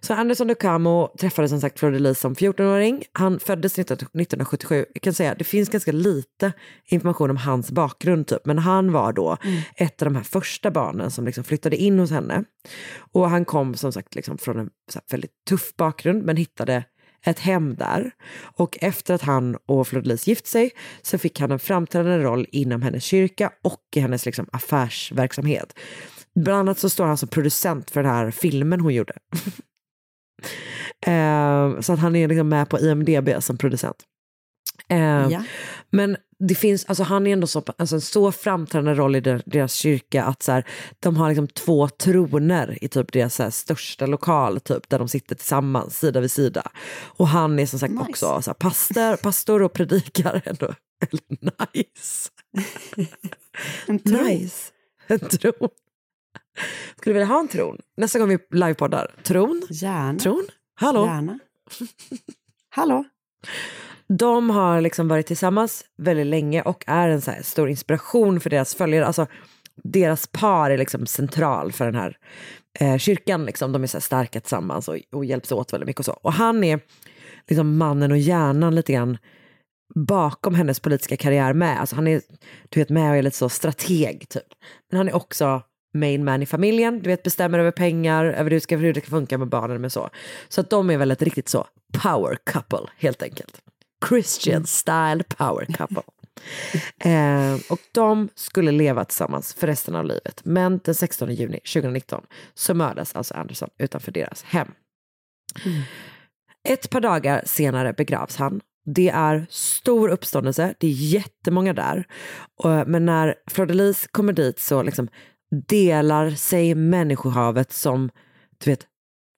Så Anderson de Camo träffade som sagt de Lis som 14-åring. Han föddes 19 1977. Jag kan säga det finns ganska lite information om hans bakgrund typ. Men han var då ett av de här första barnen som liksom flyttade in hos henne. Och han kom som sagt liksom från en väldigt tuff bakgrund men hittade ett hem där. Och efter att han och Fleur de Lis gift sig så fick han en framträdande roll inom hennes kyrka och i hennes liksom, affärsverksamhet. Bland annat så står han som producent för den här filmen hon gjorde. Eh, så att han är liksom med på IMDB som producent. Eh, Ja. Men det finns, alltså han är ändå så, alltså en så framträdande roll i der- deras kyrka att så här, de har liksom två troner i typ deras här, största lokal typ, där de sitter tillsammans sida vid sida. Och han är som sagt Nice. också så här, pastor, pastor och predikar ändå. Eller nice. En tron. Nice. En tron. Skulle du vilja ha en tron? Nästa gång vi livepoddar. Tron? Gärna. Tron? Hallå? Gärna. Hallå. De har liksom varit tillsammans väldigt länge och är en så stor inspiration för deras följare. Alltså, deras par är liksom central för den här eh, kyrkan. Liksom. De är så starka tillsammans och, och hjälps åt väldigt mycket. Och, så. och han är liksom mannen och hjärnan lite grann bakom hennes politiska karriär med. Alltså han är du vet, med och är lite så strateg typ. Men han är också main man i familjen, du vet bestämmer över pengar, över hur ska, hur det ska funka med barnen med så. Så att de är väl ett riktigt så power couple helt enkelt. Christian style power couple. Eh, och de skulle leva tillsammans för resten av livet. Men den 16 juni 2019 så mördas alltså Anderson utanför deras hem. Ett par dagar senare begravs han. Det är stor uppståndelse, det är jättemånga där. Och, men när Fleur kommer dit så liksom delar sig människohavet som, du vet,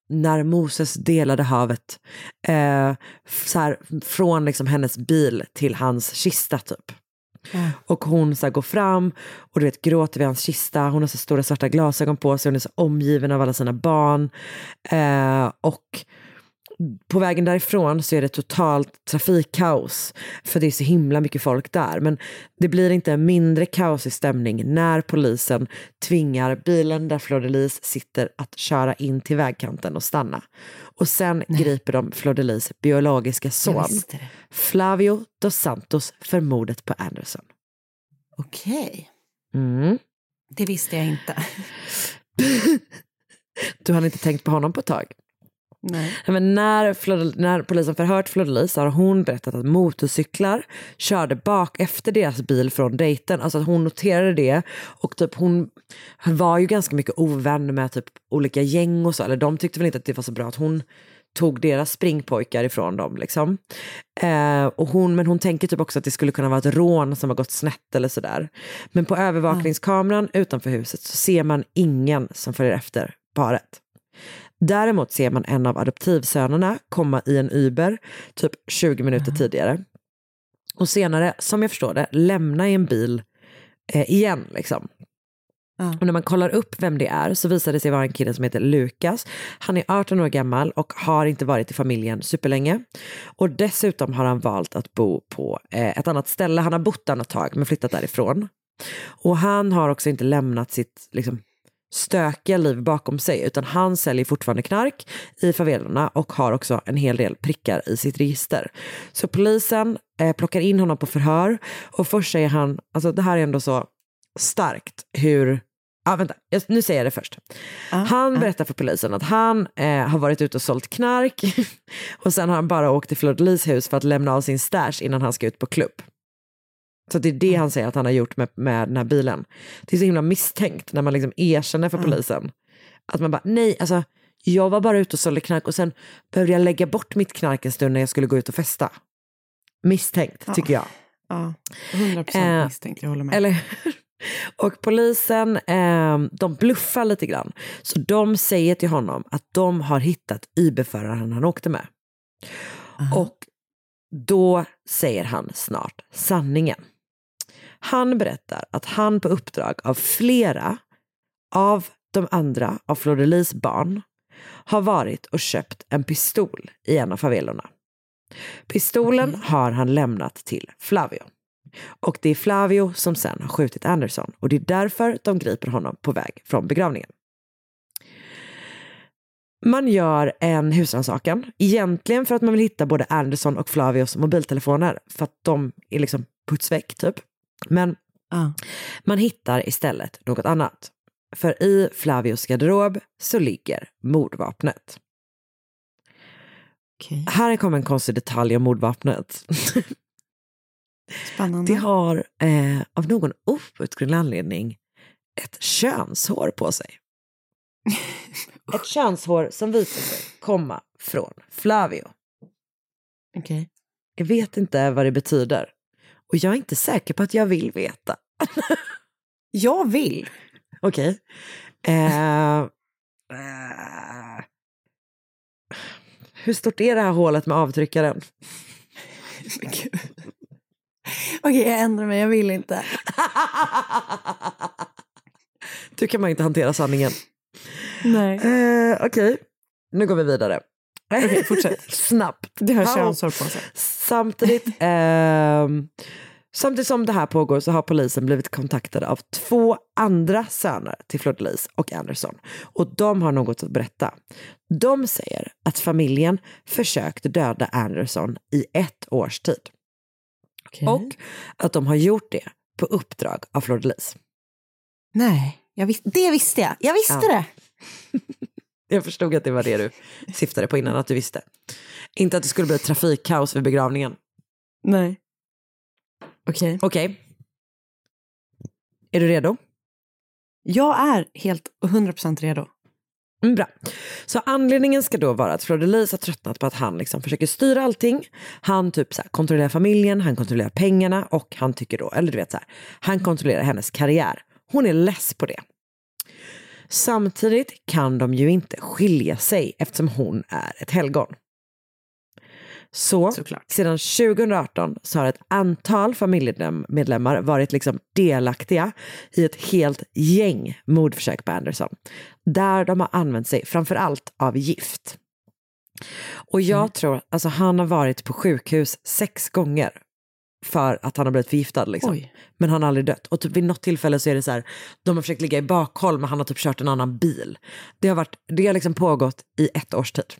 när Moses delade havet. Eh, så här, från liksom hennes bil till hans kista typ. Och hon så här, går fram och du vet, gråter vid hans kista. Hon har så stora svarta glasögon på sig. Hon är så omgiven av alla sina barn. Eh, och på vägen därifrån så är det totalt trafikkaos. För det är så himla mycket folk där. Men det blir inte en mindre kaosig stämning när polisen tvingar bilen där Fleur sitter att köra in till vägkanten och stanna. Och sen griper de Fleur biologiska son. Flavio dos Santos, för mordet på Anderson. Okej, Mm. det visste jag inte. Du har inte tänkt på honom på ett tag? Nej. Men när, när polisen förhört Fleur så har hon berättat att motorcyklar körde bak efter deras bil från dejten. Alltså att hon noterade det och typ hon var ju ganska mycket ovän med typ olika gäng och så. Eller de tyckte väl inte att det var så bra att hon tog deras springpojkar ifrån dem. Liksom. Eh, och hon, men hon tänker typ också att det skulle kunna vara ett rån som har gått snett eller sådär. Men på övervakningskameran utanför huset så ser man ingen som följer efter paret. Däremot ser man en av adoptivsönerna komma i en Uber typ 20 minuter tidigare. Och senare, som jag förstår det, lämna i en bil eh, igen. Liksom. Ja. Och när man kollar upp vem det är så visar det sig vara en kille som heter Lukas. Han är 18 år gammal och har inte varit i familjen superlänge. Och dessutom har han valt att bo på eh, ett annat ställe. Han har bott där ett tag men flyttat därifrån. Och han har också inte lämnat sitt liksom, stökiga liv bakom sig utan han säljer fortfarande knark i favelorna och har också en hel del prickar i sitt register. Så polisen eh, plockar in honom på förhör och först säger han, alltså det här är ändå så starkt hur Ja, vänta, jag, nu säger jag det först. han berättar för polisen att han eh, har varit ute och sålt knark och sen har han bara åkt till Fleur hus för att lämna av sin stash innan han ska ut på klubb. Så det är det han säger att han har gjort med, med den här bilen. Det är så himla misstänkt när man liksom erkänner för polisen. Att man bara, nej, alltså jag var bara ute och sålde knark och sen behövde jag lägga bort mitt knark en stund när jag skulle gå ut och festa. Misstänkt, tycker jag. Ja, 100 procent Eh, misstänkt, jag håller med. Eller Och polisen, eh, de bluffar lite grann. Så de säger till honom att de har hittat IB-föraren han åkte med. Och då säger han snart sanningen. Han berättar att han på uppdrag av flera av de andra av de Lis barn har varit och köpt en pistol i en av favelorna. Pistolen har han lämnat till Flavio. Och det är Flavio som sen har skjutit Anderson och det är därför de griper honom på väg från begravningen. Man gör en husrannsakan, egentligen för att man vill hitta både Anderson och Flavios mobiltelefoner för att de är liksom putsväck typ. Men Ja. man hittar istället något annat. För i Flavios garderob så ligger mordvapnet. Okej, Här kommer en konstig detalj om mordvapnet. spännande. Det har eh, av någon outgrundlig anledning ett könshår på sig. Ett könshår som visar sig komma från Flavio. Okej. Jag vet inte vad det betyder. Och jag är inte säker på att jag vill veta. Jag vill. Okej. Eh, eh, hur stort är det här hålet med avtryckaren? Okej, jag ändrar mig. Jag vill inte. Du kan man inte hantera sanningen. Nej. Eh, Okej, nu går vi vidare. Okej, fortsätt. Snabbt. Det har könshår på sig. Samtidigt, ehm, samtidigt som det här pågår så har polisen blivit kontaktade av två andra söner till Lis och Anderson. Och de har något att berätta. De säger att familjen försökt döda Anderson i ett års tid. Och att de har gjort det på uppdrag av de Lis. Nej, vis- det visste jag. Jag visste Ja. det. Jag förstod att det var det du syftade på innan, att du visste. Inte att det skulle bli ett trafikkaos vid begravningen. Nej. Okej. Okej. Är du redo? Jag är helt 100% redo. Mm, bra. Så anledningen ska då vara att Fleur-de-Lis har tröttnat på att han liksom försöker styra allting. Han typ så här, kontrollerar familjen, han kontrollerar pengarna och han tycker då, eller du vet så här, han kontrollerar hennes karriär. Hon är less på det. Samtidigt kan de ju inte skilja sig eftersom hon är ett helgon. Så Såklart. sedan 2018 så har ett antal familjemedlemmar varit liksom delaktiga i ett helt gäng mordförsök på Anderson. Där de har använt sig framför allt av gift. Och jag tror, alltså han har varit på sjukhus sex gånger för att han har blivit förgiftad. Liksom. Oj. Men han har aldrig dött. Och typ vid något tillfälle så är det så här, de har försökt ligga i bakhåll men han har typ kört en annan bil. Det har, varit, det har liksom pågått i ett års tid.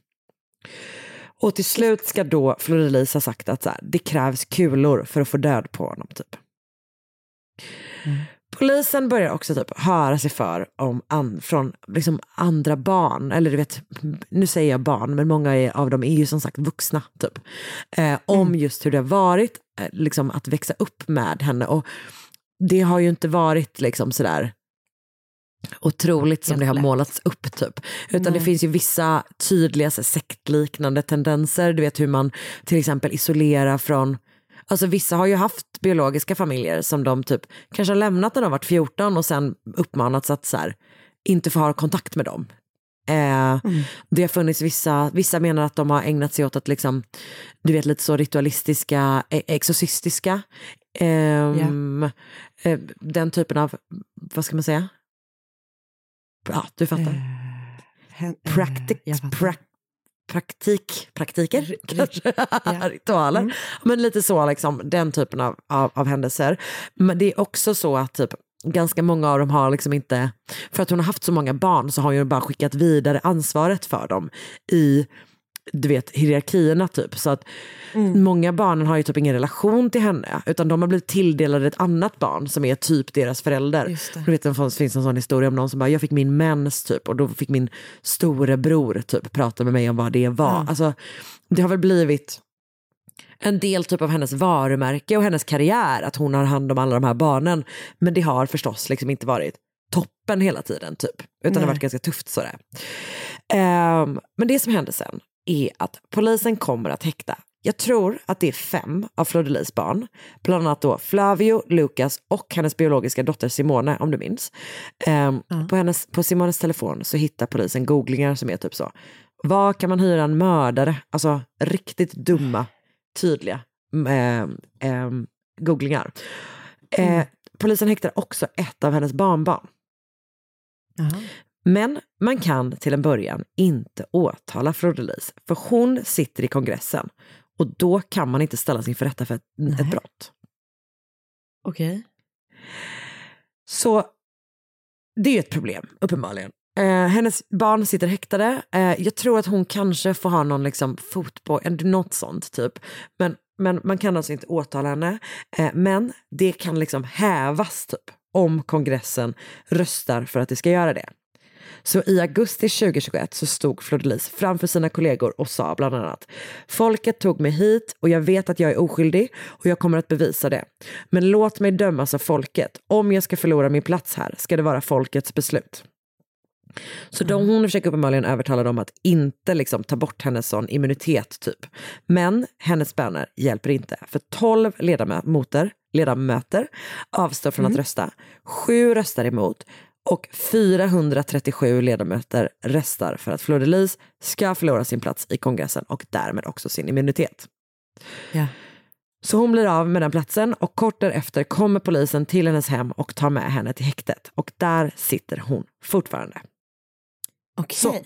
Och till slut ska då Florilis ha sagt att så här, det krävs kulor för att få död på honom. Typ. Polisen börjar också typ höra sig för om an, från liksom andra barn, eller du vet, nu säger jag barn, men många är, av dem är ju som sagt vuxna, typ. Eh, om just hur det har varit eh, liksom, att växa upp med henne. Och det har ju inte varit liksom sådär otroligt som det har målats upp typ. Utan det Nej. finns ju vissa tydliga så, sektliknande tendenser. Du vet hur man till exempel isolerar från Alltså vissa har ju haft biologiska familjer som de typ kanske har lämnat när de varit 14 och sen uppmanats att så här, inte få ha kontakt med dem. Eh, Det har funnits vissa, vissa menar att de har ägnat sig åt att liksom, du vet lite så ritualistiska, e- exorcistiska, ehm, eh, den typen av, vad ska man säga? Ja, du fattar. Hen- eh, Praktik, praktiker kanske, ja. ritualer. Mm. Men lite så, liksom, den typen av, av, av händelser. Men det är också så att typ, ganska många av dem har liksom inte, för att hon har haft så många barn så har hon bara skickat vidare ansvaret för dem i du vet, hierarkierna typ. Så att Mm. många barnen har ju typ ingen relation till henne utan de har blivit tilldelade ett annat barn som är typ deras förälder. Du vet, det finns en sån historia om någon som bara, jag fick min mens typ och då fick min storebror typ prata med mig om vad det var. Ja. Alltså, det har väl blivit en del typ av hennes varumärke och hennes karriär att hon har hand om alla de här barnen. Men det har förstås liksom inte varit toppen hela tiden typ. Utan det har Nej. varit ganska tufft sådär. Ehm, men det som händer sen är att polisen kommer att häkta jag tror att det är fem av Fleur-de-Lis barn, bland annat då Flavio, Lucas och hennes biologiska dotter Simone, om du minns. Ehm, på, hennes, på Simones telefon så hittar polisen googlingar som är typ så, var kan man hyra en mördare? Alltså riktigt dumma, tydliga ehm, ehm, googlingar. Eh, polisen häktar också ett av hennes barnbarn. Men man kan till en början inte åtala Fleur-de-Lis, för hon sitter i kongressen och då kan man inte ställa sin för rätta för ett, ett brott. Okej. Så det är ett problem, uppenbarligen. Eh, hennes barn sitter häktade. Eh, jag tror att hon kanske får ha någon liksom fotboll, något sånt typ. Men, men man kan alltså inte åtala henne. Eh, men det kan liksom hävas typ om kongressen röstar för att det ska göra det. Så i augusti 2021 så stod Fleur-de-Lis framför sina kollegor och sa bland annat Folket tog mig hit och jag vet att jag är oskyldig och jag kommer att bevisa det. Men låt mig dömas av folket. Om jag ska förlora min plats här ska det vara folkets beslut. Så de, hon försöker uppenbarligen övertala dem att inte liksom ta bort hennes sån immunitet typ. Men hennes böner hjälper inte. För 12 ledamöter, ledamöter avstår från att rösta. Sju röstar emot och 437 ledamöter röstar för att Fleur-de-Lis ska förlora sin plats i kongressen och därmed också sin immunitet. Ja. Så hon blir av med den platsen och kort därefter kommer polisen till hennes hem och tar med henne till häktet. Och där sitter hon fortfarande. Okej. Så.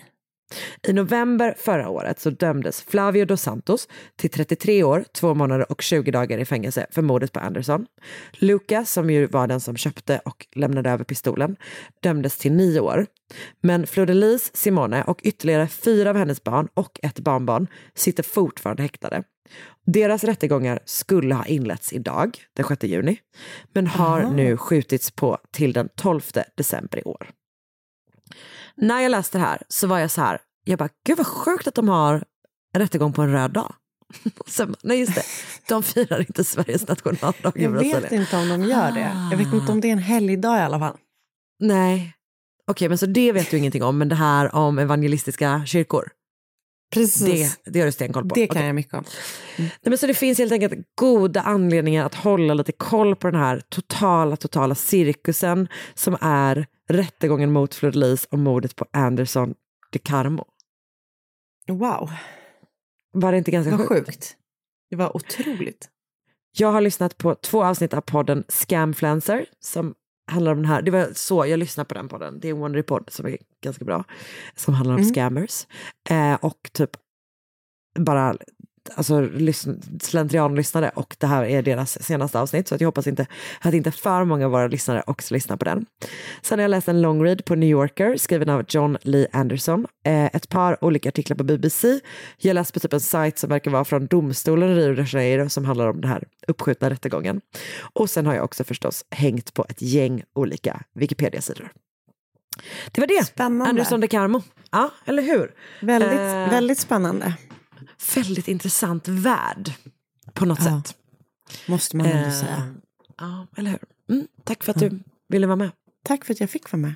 I november förra året så dömdes Flavio dos Santos till 33 år, 2 månader och 20 dagar i fängelse för mordet på Anderson. Lucas, som ju var den som köpte och lämnade över pistolen, dömdes till 9 år. Men Fleur-de-Lis, Simone och ytterligare fyra av hennes barn och ett barnbarn sitter fortfarande häktade. Deras rättegångar skulle ha inletts idag, den 6 juni, men har nu skjutits på till den 12 december i år. När jag läste det här så var jag så här, jag bara, gud vad sjukt att de har en rättegång på en röd dag. Sen, nej just det, de firar inte Sveriges nationaldag i Jag Brasilien. vet inte om de gör det. Jag vet inte om det är en helgdag i alla fall. Nej, okej men så det vet du ingenting om, men det här om evangelistiska kyrkor, Precis. det, det har du stenkoll på? Det kan Okej. jag mycket om. Nej, men så det finns helt enkelt goda anledningar att hålla lite koll på den här totala, totala cirkusen som är rättegången mot Fleur Lis och mordet på Anderson de Carmo. Wow, Var det inte ganska vad sjukt? sjukt. Det var otroligt. Jag har lyssnat på två avsnitt av podden Scamfluencer som handlar om den här. Det var så jag lyssnade på den podden. Det är en Wondery-podd som är ganska bra. Som handlar om Mm. scammers. Eh, och typ bara alltså, lyssn- slentrianlyssnare och det här är deras senaste avsnitt så att jag hoppas inte att inte för många av våra lyssnare också lyssnar på den. Sen har jag läst en long read på New Yorker skriven av John Lee Anderson, eh, ett par olika artiklar på BBC. Jag läste på typ en sajt som verkar vara från domstolen i Rio de Janeiro som handlar om den här uppskjutna rättegången. Och sen har jag också förstås hängt på ett gäng olika Wikipedia-sidor. Det var det. Spännande. Anderson de Carmo. Ja, eller hur? Väldigt, Eh, väldigt spännande. Väldigt intressant värld på något Ja, sätt. Måste man ändå Eh, säga. Ja, eller hur? Mm, tack för att du ville vara med. Tack för att jag fick vara med.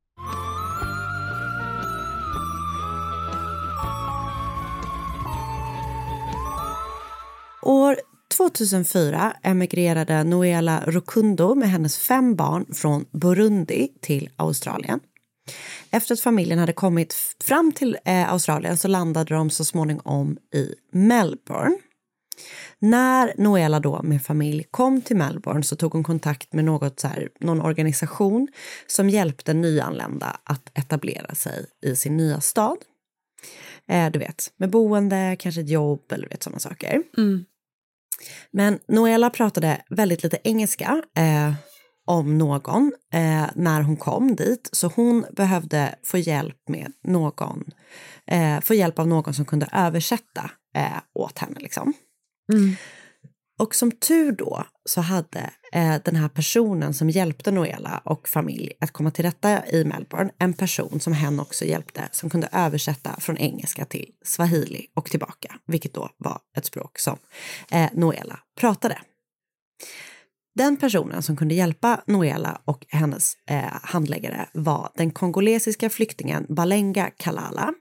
År 2004 emigrerade Noela Rukundo med hennes fem barn från Burundi till Australien. Efter att familjen hade kommit fram till eh, Australien så landade de så småningom i Melbourne. När Noela då med familj kom till Melbourne så tog hon kontakt med något så här, någon organisation som hjälpte nyanlända att etablera sig i sin nya stad. Eh, du vet, med boende, kanske ett jobb eller vet, sådana saker. Mm. Men Noela pratade väldigt lite engelska eh, om någon eh, när hon kom dit, så hon behövde få hjälp med någon, eh, få hjälp av någon som kunde översätta eh, åt henne. Liksom. Och som tur då så hade eh, den här personen som hjälpte Noela och familj att komma till rätta i Melbourne en person som hen också hjälpte som kunde översätta från engelska till swahili och tillbaka, vilket då var ett språk som eh, Noela pratade. Den personen som kunde hjälpa Noela och hennes eh, handläggare var den kongolesiska flyktingen Balenga Kalala.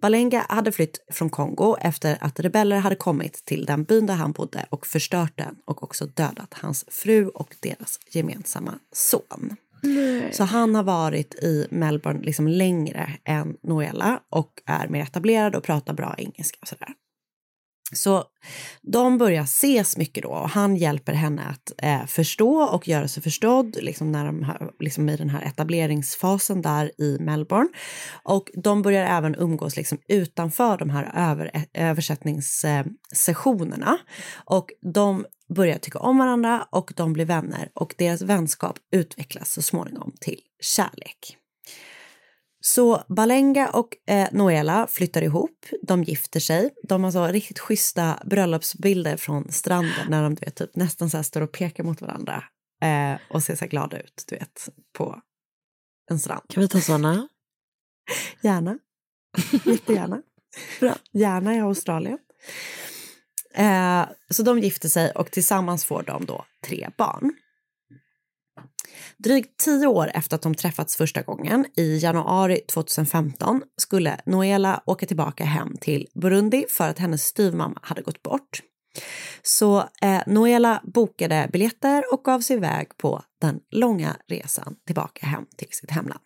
Balenga hade flytt från Kongo efter att rebeller hade kommit till den byn där han bodde och förstört den och också dödat hans fru och deras gemensamma son. Så han har varit i Melbourne liksom längre än Noela och är mer etablerad och pratar bra engelska och sådär. Så de börjar ses mycket då och han hjälper henne att eh, förstå och göra sig förstådd liksom när de har, liksom i den här etableringsfasen där i Melbourne. Och de börjar även umgås liksom utanför de här över, eh, översättningssessionerna. Och de börjar tycka om varandra och de blir vänner och deras vänskap utvecklas så småningom till kärlek. Så Balenga och eh, Noela flyttar ihop, de gifter sig. De har så riktigt schyssta bröllopsbilder från stranden när de du vet, typ, nästan så här står och pekar mot varandra eh, och ser så här glada ut, du vet, på en strand. Kan vi ta sådana? Gärna. Jättegärna. Bra. Gärna i Australien. Eh, så de gifter sig och tillsammans får de då tre barn. Drygt tio år efter att de träffats första gången, i januari 2015, skulle Noela åka tillbaka hem till Burundi för att hennes styvmamma hade gått bort. Så eh, Noela bokade biljetter och gav sig iväg på den långa resan tillbaka hem till sitt hemland.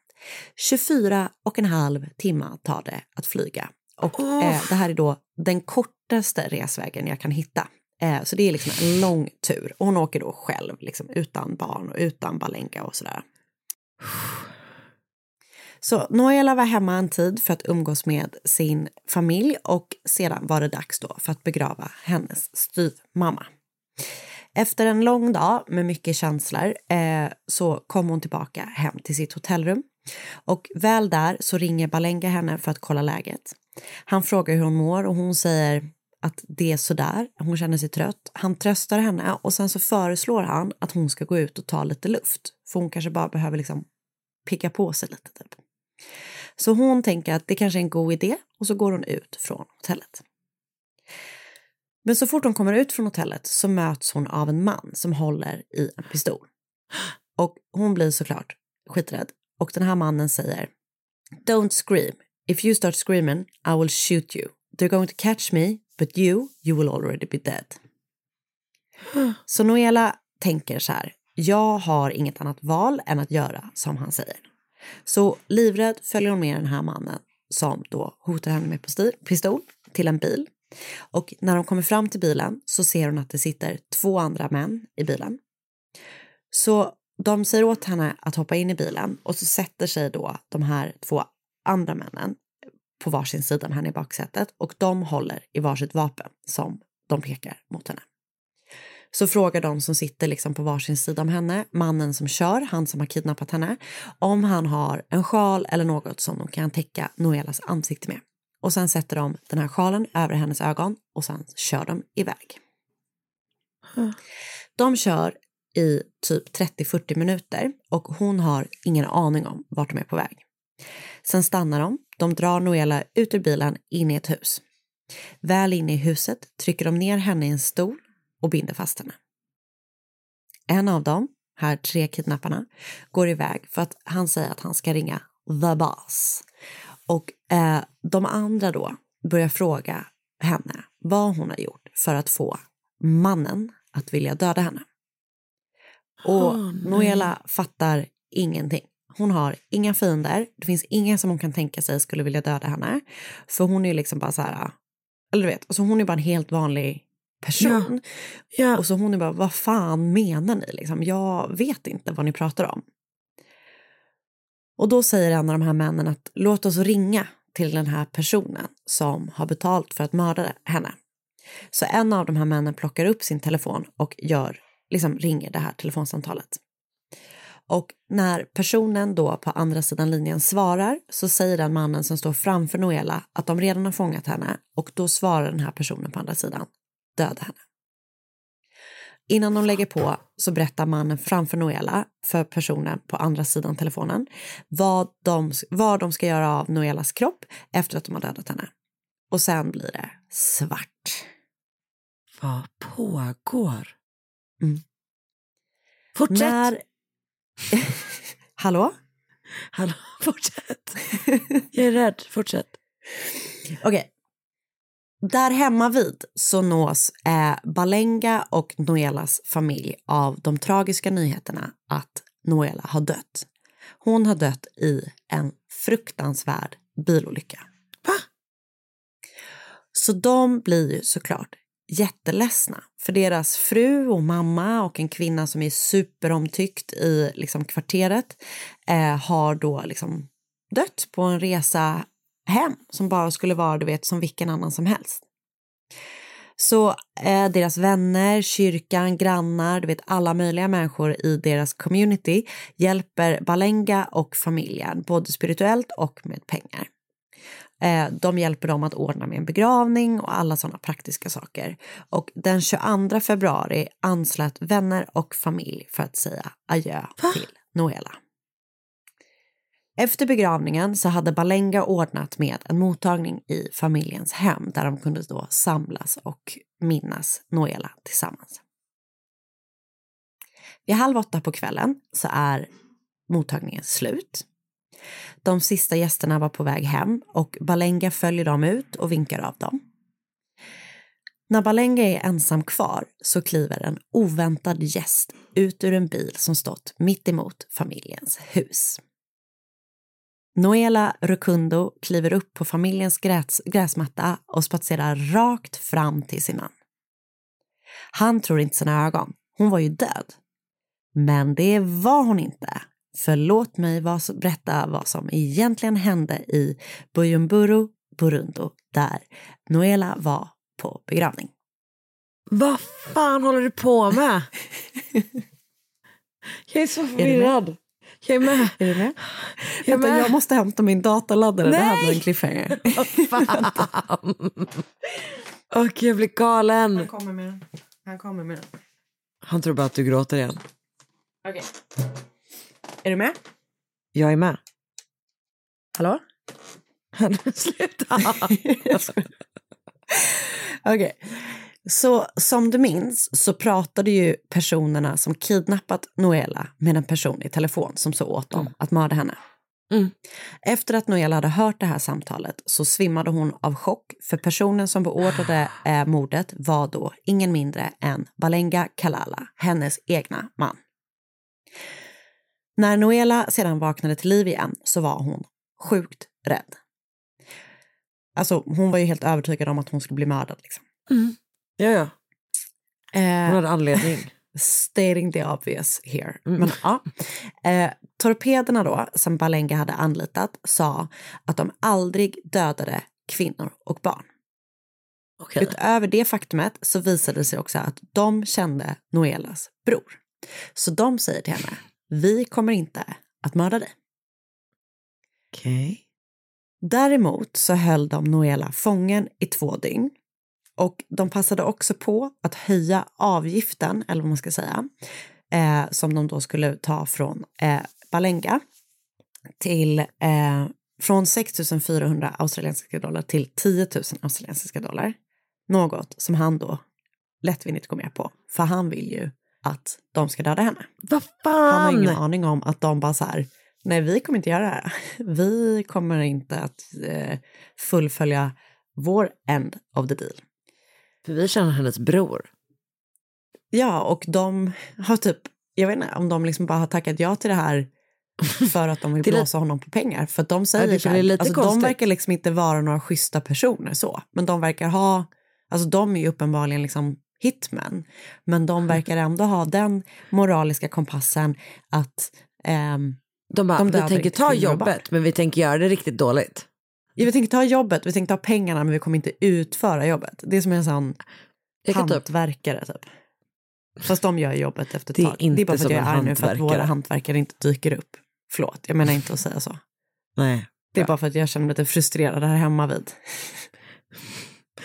24 och en halv timme tar det att flyga. Och eh, det här är då den kortaste resvägen jag kan hitta. Eh, så det är liksom en lång tur. Och hon åker då själv, liksom, utan barn och utan Balenka och sådär. Så Noela var hemma en tid för att umgås med sin familj och sedan var det dags då för att begrava hennes styvmamma. Efter en lång dag med mycket känslor eh, så kom hon tillbaka hem till sitt hotellrum. Och väl där så ringer Balenga henne för att kolla läget. Han frågar hur hon mår och hon säger att det är sådär, hon känner sig trött. Han tröstar henne och sen så föreslår han att hon ska gå ut och ta lite luft. För hon kanske bara behöver liksom picka på sig lite typ. Så hon tänker att det kanske är en god idé och så går hon ut från hotellet. Men så fort hon kommer ut från hotellet så möts hon av en man som håller i en pistol. Och hon blir såklart skiträdd. Och den här mannen säger Don't scream. If you start screaming I will shoot you. They're going to catch me but you, you will already be dead. Så Noela tänker så här. Jag har inget annat val än att göra som han säger. Så livrädd följer hon med den här mannen som då hotar henne med pistol till en bil och när de kommer fram till bilen så ser hon att det sitter två andra män i bilen. Så de säger åt henne att hoppa in i bilen och så sätter sig då de här två andra männen på varsin sida med henne i baksätet och de håller i varsitt vapen som de pekar mot henne. Så frågar de som sitter liksom på varsin sida om henne, mannen som kör, han som har kidnappat henne, om han har en sjal eller något som de kan täcka Noelas ansikte med. Och sen sätter de den här sjalen över hennes ögon och sen kör de iväg. De kör i typ 30-40 minuter och hon har ingen aning om vart de är på väg. Sen stannar de, de drar Noela ut ur bilen in i ett hus. Väl inne i huset trycker de ner henne i en stol och binder fast henne. En av dem, här tre kidnapparna, går iväg för att han säger att han ska ringa the boss. Och eh, de andra då börjar fråga henne vad hon har gjort för att få mannen att vilja döda henne. Och oh, Noela fattar ingenting. Hon har inga fiender. Det finns ingen som hon kan tänka sig skulle vilja döda henne. För hon är liksom bara så här, eller du vet, alltså hon är bara en helt vanlig person. Ja. Ja. Och så hon är bara, vad fan menar ni? Liksom, jag vet inte vad ni pratar om. Och då säger en av de här männen att låt oss ringa till den här personen som har betalt för att mörda henne. Så en av de här männen plockar upp sin telefon och gör, liksom ringer det här telefonsamtalet. Och när personen då på andra sidan linjen svarar så säger den mannen som står framför Noela att de redan har fångat henne och då svarar den här personen på andra sidan döda henne. Innan de lägger på så berättar mannen framför Noela för personen på andra sidan telefonen vad de, vad de ska göra av Noelas kropp efter att de har dödat henne. Och sen blir det svart. Vad pågår? Mm. Fortsätt! När... Hallå? Hallå, fortsätt. Jag är rädd, fortsätt. Okej, okay. Där hemma vid så nås eh, Balenga och Noelas familj av de tragiska nyheterna att Noela har dött. Hon har dött i en fruktansvärd bilolycka. Va? Så de blir ju såklart jätteledsna för deras fru och mamma och en kvinna som är superomtyckt i liksom, kvarteret eh, har då liksom dött på en resa hem som bara skulle vara du vet som vilken annan som helst. Så eh, deras vänner, kyrkan, grannar, du vet alla möjliga människor i deras community hjälper Balenga och familjen både spirituellt och med pengar. Eh, de hjälper dem att ordna med en begravning och alla sådana praktiska saker. Och den 22 februari anslöt vänner och familj för att säga adjö Va? till Noela. Efter begravningen så hade Balenga ordnat med en mottagning i familjens hem där de kunde då samlas och minnas Noela tillsammans. Vid halv åtta på kvällen så är mottagningen slut. De sista gästerna var på väg hem och Balenga följer dem ut och vinkar av dem. När Balenga är ensam kvar så kliver en oväntad gäst ut ur en bil som stått mitt emot familjens hus. Noela Rukundo kliver upp på familjens gräs, gräsmatta och spatserar rakt fram till sin man. Han tror inte sina ögon. Hon var ju död. Men det var hon inte. Förlåt mig vad som, berätta vad som egentligen hände i Bujumburu, Burundi, där Noela var på begravning. Vad fan håller du på med? Jag är så förvirrad. Jag är med. Är du med? Jag är Vänta, med. jag måste hämta min dataladdare. Det här Nej! blir en cliffhanger. Vad fan. Och jag blir galen. kommer med den. Han kommer med den. Han tror bara att du gråter igen. Okej. Är du med? Jag är med. Hallå? Sluta. Okej. Så som du minns så pratade ju personerna som kidnappat Noela med en person i telefon som så åt dem att mörda henne. Mm. Efter att Noela hade hört det här samtalet så svimmade hon av chock för personen som beordrade eh, mordet var då ingen mindre än Balenga Kalala, hennes egna man. När Noela sedan vaknade till liv igen så var hon sjukt rädd. Alltså hon var ju helt övertygad om att hon skulle bli mördad. Liksom. Ja, ja. Eh, Hon hade anledning. stating the obvious here. Men, ja. eh, torpederna då, som Balenga hade anlitat, sa att de aldrig dödade kvinnor och barn. Okej. Utöver det faktumet så visade det sig också att de kände Noelas bror. Så de säger till henne, vi kommer inte att mörda dig. Okej. Däremot så höll de Noela fången i två dygn. Och de passade också på att höja avgiften, eller vad man ska säga, eh, som de då skulle ta från eh, Balenga till eh, från 6 400 australiensiska dollar till 10 000 australiensiska dollar. Något som han då lättvindigt går med på, för han vill ju att de ska döda henne. Vad Han har ingen fan? aning om att de bara så här, nej vi kommer inte göra det här. Vi kommer inte att eh, fullfölja vår end of the deal. För vi känner hennes bror. Ja, och de har typ, jag vet inte om de liksom bara har tackat ja till det här för att de vill Det blåsa honom på pengar. För att de Ja, säger det blir här, lite alltså de verkar liksom inte vara några schyssta personer så, men de verkar ha, alltså de är ju uppenbarligen liksom hitmen, men de verkar ändå ha den moraliska kompassen att ehm, De bara, De vi tänker ta jobbet men vi tänker göra det riktigt dåligt. Ja, vi tänker ta jobbet, vi tänker ta pengarna men vi kommer inte utföra jobbet. Det är som en sån hantverkare typ. Fast de gör jobbet efter ett Det är tag. det är bara för att jag är arg nu för att våra hantverkare inte dyker upp. Förlåt, jag menar inte att säga så. Nej. Det är bara för att jag känner mig lite frustrerad här hemma vid.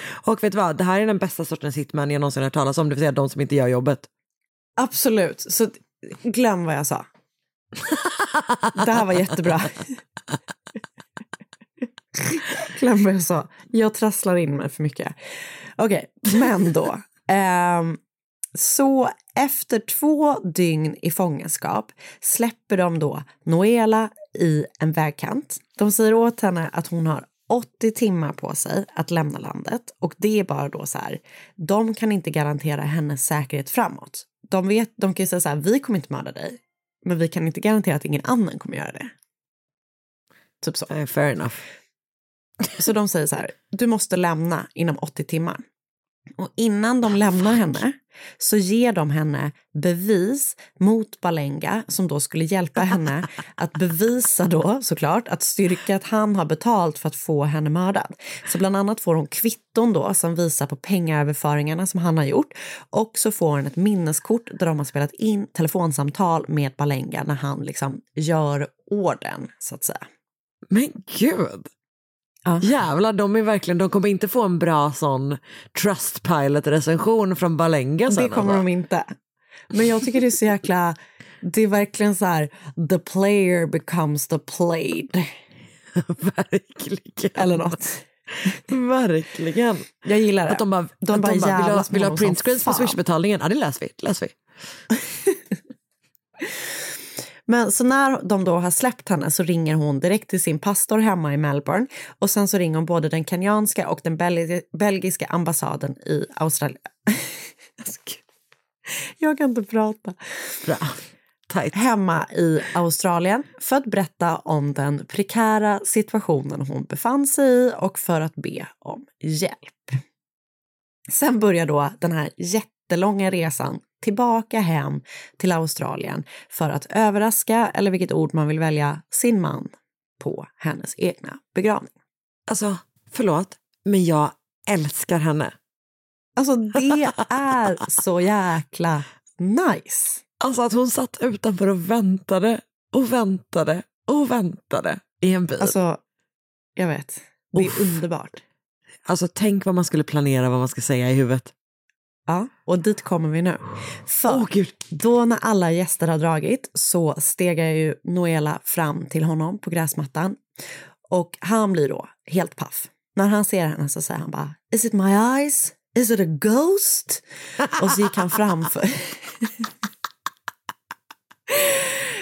Och vet du vad, det här är den bästa sortens hitman jag någonsin hört talas om, det vill säga de som inte gör jobbet. Absolut, så glöm vad jag sa. Det här var jättebra. Glöm vad jag sa. Jag trasslar in mig för mycket. Okej, men då. ehm, så efter två dygn i fångenskap släpper de då Noela i en vägkant. De säger åt henne att hon har 80 timmar på sig att lämna landet och det är bara då så här, de kan inte garantera hennes säkerhet framåt. De, vet, de kan ju säga så här, vi kommer inte mörda dig, men vi kan inte garantera att ingen annan kommer göra det. Typ så. Eh, fair enough. Så de säger så här, du måste lämna inom 80 timmar. Och innan de lämnar henne så ger de henne bevis mot Balenga som då skulle hjälpa henne att bevisa då såklart att styrka att han har betalt för att få henne mördad. Så bland annat får hon kvitton då som visar på pengaöverföringarna som han har gjort och så får hon ett minneskort där de har spelat in telefonsamtal med Balenga när han liksom gör orden så att säga. Men gud! Ja. Jävlar, de är verkligen, de kommer inte få en bra sån Trustpilot-recension från Balenga sen. Det kommer alltså. de inte. Men jag tycker det är så jäkla... Det är verkligen så här, the player becomes the played. Verkligen. Eller något. Verkligen. Jag gillar det. Att de bara, De att bara de bara vill, ha, vill ha printscreens på swishbetalningen? Ja, det läser vi. Läser vi. Men så när de då har släppt henne så ringer hon direkt till sin pastor hemma i Melbourne och sen så ringer hon både den kenyanska och den belgi- belgiska ambassaden i Australien. Alltså. Jag kan inte prata. Bra. Tight. hemma i Australien för att berätta om den prekära situationen hon befann sig i och för att be om hjälp. Sen börjar då den här jättelånga resan tillbaka hem till Australien för att överraska, eller vilket ord man vill välja, sin man på hennes egna begravning. Alltså, förlåt, men jag älskar henne. Alltså det är så jäkla nice. Alltså att hon satt utanför och väntade och väntade och väntade i en bil. Alltså, jag vet. Det är Uff. underbart. alltså tänk vad man skulle planera vad man ska säga i huvudet. Ja, och dit kommer vi nu. För Åh gud. då när alla gäster har dragit så stegar ju Noela fram till honom på gräsmattan och han blir då helt paff. När han ser henne så säger han bara Is it my eyes? Is it a ghost? och så gick han fram för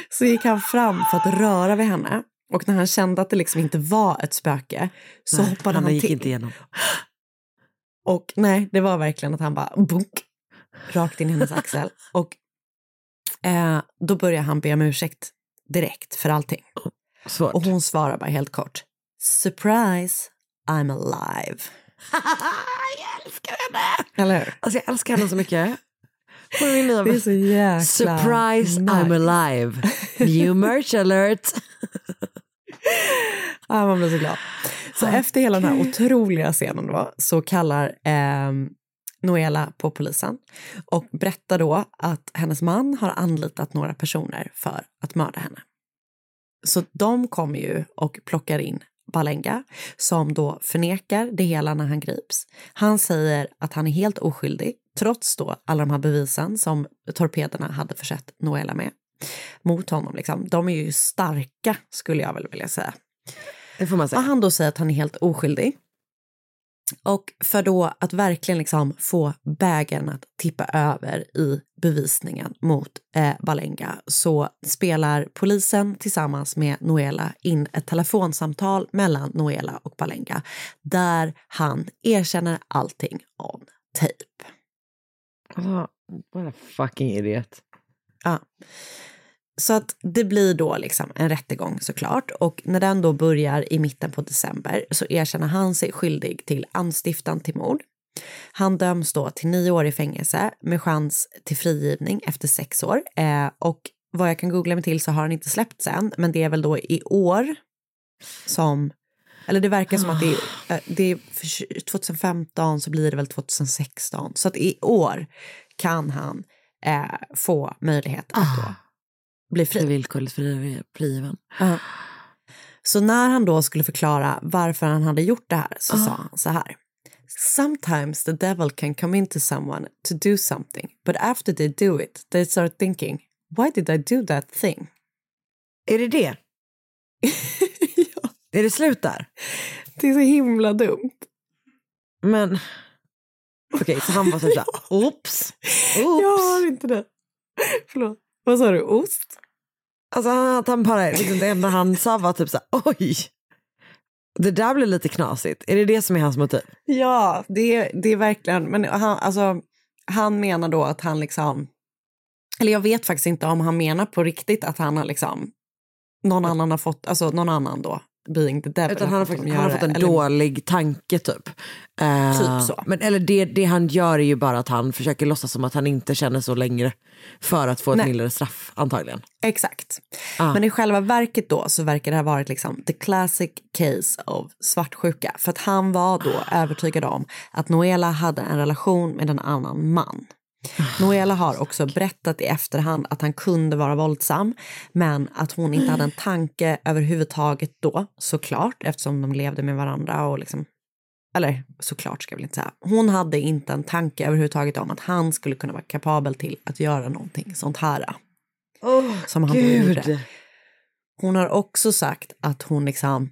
så gick han fram för att röra vid henne och när han kände att det liksom inte var ett spöke så Nej, hoppade han gick till. inte igenom. Och nej, det var verkligen att han bara bunk, rakt in i hennes axel. Och eh, då börjar han be om ursäkt direkt för allting. Svårt. Och hon svarar bara helt kort. Surprise, I'm alive. jag älskar henne! Eller hur? Alltså jag älskar henne så mycket. Hon är nya Det är så jäkla Surprise nice. I'm alive. New merch alert. Ja, man blir så glad. Så efter hela den här otroliga scenen då, så kallar eh, Noela på polisen och berättar då att hennes man har anlitat några personer för att mörda henne. Så de kommer ju och plockar in Balenga som då förnekar det hela när han grips. Han säger att han är helt oskyldig trots då alla de här bevisen som torpederna hade försett Noela med mot honom. Liksom. De är ju starka skulle jag väl vilja säga. Det får man Och säga. han då säger att han är helt oskyldig. Och för då att verkligen liksom få bägaren att tippa över i bevisningen mot eh, Balenga så spelar polisen tillsammans med Noela in ett telefonsamtal mellan Noela och Balenga där han erkänner allting on tape. Alltså, what a fucking idiot. Ja. Så att det blir då liksom en rättegång såklart och när den då börjar i mitten på december så erkänner han sig skyldig till anstiftan till mord. Han döms då till nio år i fängelse med chans till frigivning efter sex år eh, och vad jag kan googla mig till så har han inte släppts än men det är väl då i år som eller det verkar som att det är, eh, det är för 2015 så blir det väl 2016 så att i år kan han eh, få möjlighet att då bli fri. Villkorligt fri- frigiven. Ja. Så när han då skulle förklara varför han hade gjort det här så sa han så här. Sometimes the devil can come into someone to do something, but after they do it, they start thinking, why did I do that thing? Är det det? ja, Är det slut där? det är så himla dumt. Men okej, så han var typ såhär, oops, oops. Jag har inte det. Förlåt. Vad sa du? Ost? Alltså att han bara, liksom, det enda han sa var typ såhär, oj. Det där blir lite knasigt. Är det det som är hans motiv? Ja, det är, det är verkligen, men han, alltså, han menar då att han liksom, eller jag vet faktiskt inte om han menar på riktigt att han har liksom, någon annan har fått, alltså någon annan då, being the devil. Utan han har, fått faktiskt, han har fått en eller- dålig tanke typ. Eh, Typ så. Men, eller det, det han gör är ju bara att han försöker låtsas som att han inte känner så längre. För att få ett Nej. mildare straff antagligen. Exakt. Ah. Men i själva verket då så verkar det ha varit liksom the classic case of svartsjuka. För att han var då övertygad om att Noela hade en relation med en annan man. Noela har också berättat i efterhand att han kunde vara våldsam men att hon inte hade en tanke överhuvudtaget då, såklart, eftersom de levde med varandra och liksom eller såklart ska jag väl inte säga. Hon hade inte en tanke överhuvudtaget om att han skulle kunna vara kapabel till att göra någonting sånt här. som han då gjorde. Hon har också sagt att hon liksom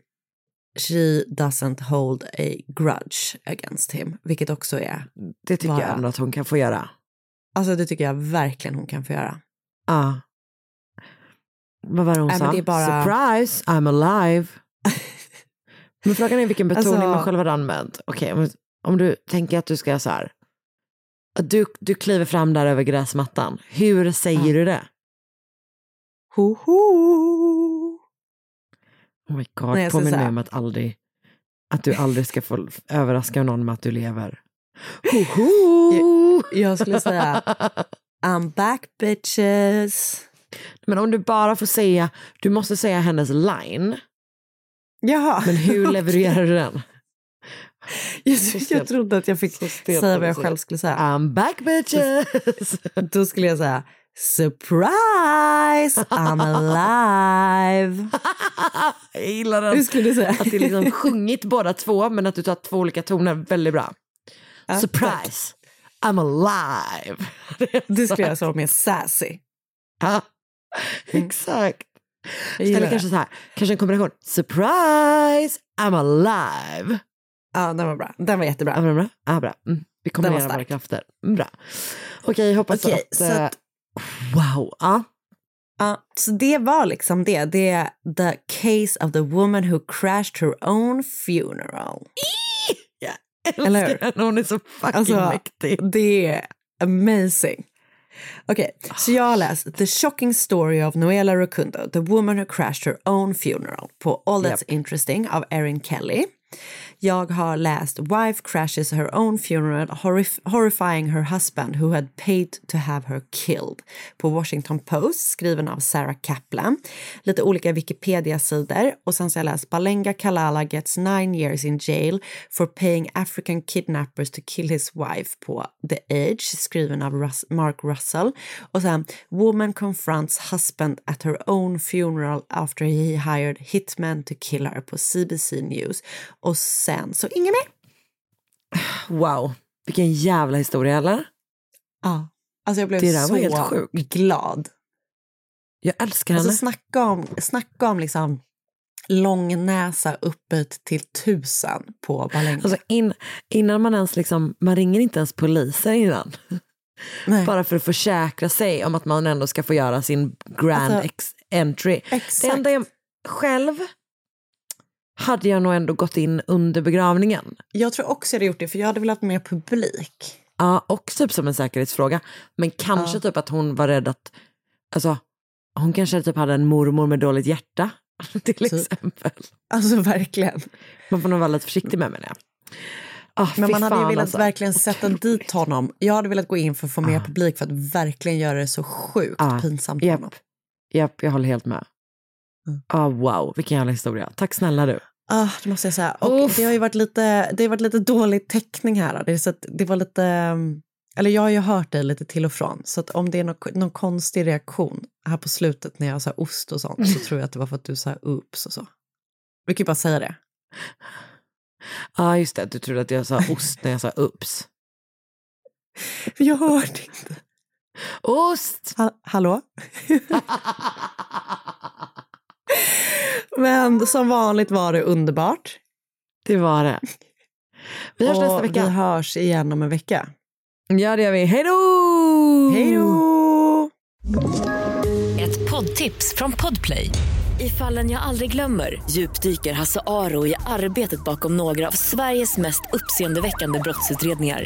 she doesn't hold a grudge against him, vilket också är, Det tycker Bara- jag ändå att hon kan få göra. Alltså det tycker jag verkligen hon kan få göra. Ja. Vad var det hon Nej, sa? det är bara- Surprise, I'm alive. men frågan är vilken betoning Alltså- man själv har använt. Okej, om, om du tänker att du ska så här. Du, du kliver fram där över gräsmattan. Hur säger Ja. du det? Ho, ho. Oh my god, Nej, påminn mig om att aldrig att du aldrig ska få överraska någon med att du lever. Hoho. Jag skulle säga I'm back bitches. Men om du bara får säga, du måste säga hennes line. Jaha. Men hur levererar du den? Jag, jag trodde att jag fick säga vad jag själv skulle säga. I'm back bitches! Då skulle jag säga surprise, I'm alive. Jag gillar den. Hur skulle du säga? Att det är liksom sjungit båda två men att du tar två olika toner väldigt bra. Surprise! I'm alive! Det skulle jag säga mer sassy. Ja, exakt. Jag gillar Eller kanske så här, kanske en kombination. Surprise! I'm alive! Ja, den var bra. Den var jättebra. Ja, bra. Ja, bra. Mm. Vi kombinerar våra krafter. Mm, Bra. Okej, hoppas Okej, att... så eh, att- Wow. Ja. Ja, så det var liksom det. Det är the case of the woman who crashed her own funeral. Eller Älskar henne, hon är så fucking Alltså, mäktig. det är amazing. Okej, så jag har läst The Shocking Story of Noela Rocundo, The Woman Who Crashed Her Own Funeral på All That's Interesting av Erin Kelly. Jag har läst Wife Crashes Her Own Funeral horrif- Horrifying Her Husband Who Had Paid to Have Her Killed på Washington Post skriven av Sarah Kaplan. Lite olika Wikipedia-sidor och sen så har jag läst Balenga Kalala gets nine years in jail for paying African kidnappers to kill his wife på The Age skriven av Rus- Mark Russell. Och sen Woman confronts husband at her own funeral after he hired hitmen to kill her på CBC News. Och sen så inget mer. Wow. Vilken jävla historia, eller? Ja. Alltså jag blev Det där var så helt sjukt. glad. Jag älskar henne. Alltså snacka om, snacka om liksom lång näsa uppåt till tusen på Balenga. Alltså in, innan man ens liksom, man ringer inte ens poliser innan. Nej. Bara för att försäkra sig om att man ändå ska få göra sin grand Alltså, ex entry. exakt. Det enda jag själv hade jag nog ändå gått in under begravningen. Jag tror också jag hade gjort det, för jag hade velat mer publik. Ja, och typ som en säkerhetsfråga. Men kanske Ja. typ att hon var rädd att, alltså hon kanske typ hade en mormor med dåligt hjärta. Till Typ. exempel. Alltså verkligen. Man får nog vara lite försiktig med menar jag. Ah, Men man hade ju velat alltså. verkligen sätta dit honom. Jag hade velat gå in för att få mer publik för att verkligen göra det så sjukt Ja, pinsamt för Japp, honom. japp, jag håller helt med. Mm. Ah, wow, vilken jävla historia. Tack snälla du. Ah, det måste jag säga. Och Uff. det har ju varit lite, det har varit lite dålig täckning här. Det, så det var lite, eller jag har ju hört dig lite till och från. Så att om det är någon, någon konstig reaktion här på slutet när jag sa ost och sånt så tror jag att det var för att du sa oops och så. Vi kan ju bara säga det. Ja, ah, just det. Du trodde att jag sa ost när jag sa ups. Jag hörde inte. Ost! Ha, hallå? Men som vanligt var det underbart. Det var det. Vi hörs nästa Och vecka. Vi hörs igen om en vecka. Ja, det gör vi. Hej då! Hej då! Ett poddtips från Podplay. I fallen jag aldrig glömmer djupdyker Hasse Aro i arbetet bakom några av Sveriges mest uppseendeväckande brottsutredningar.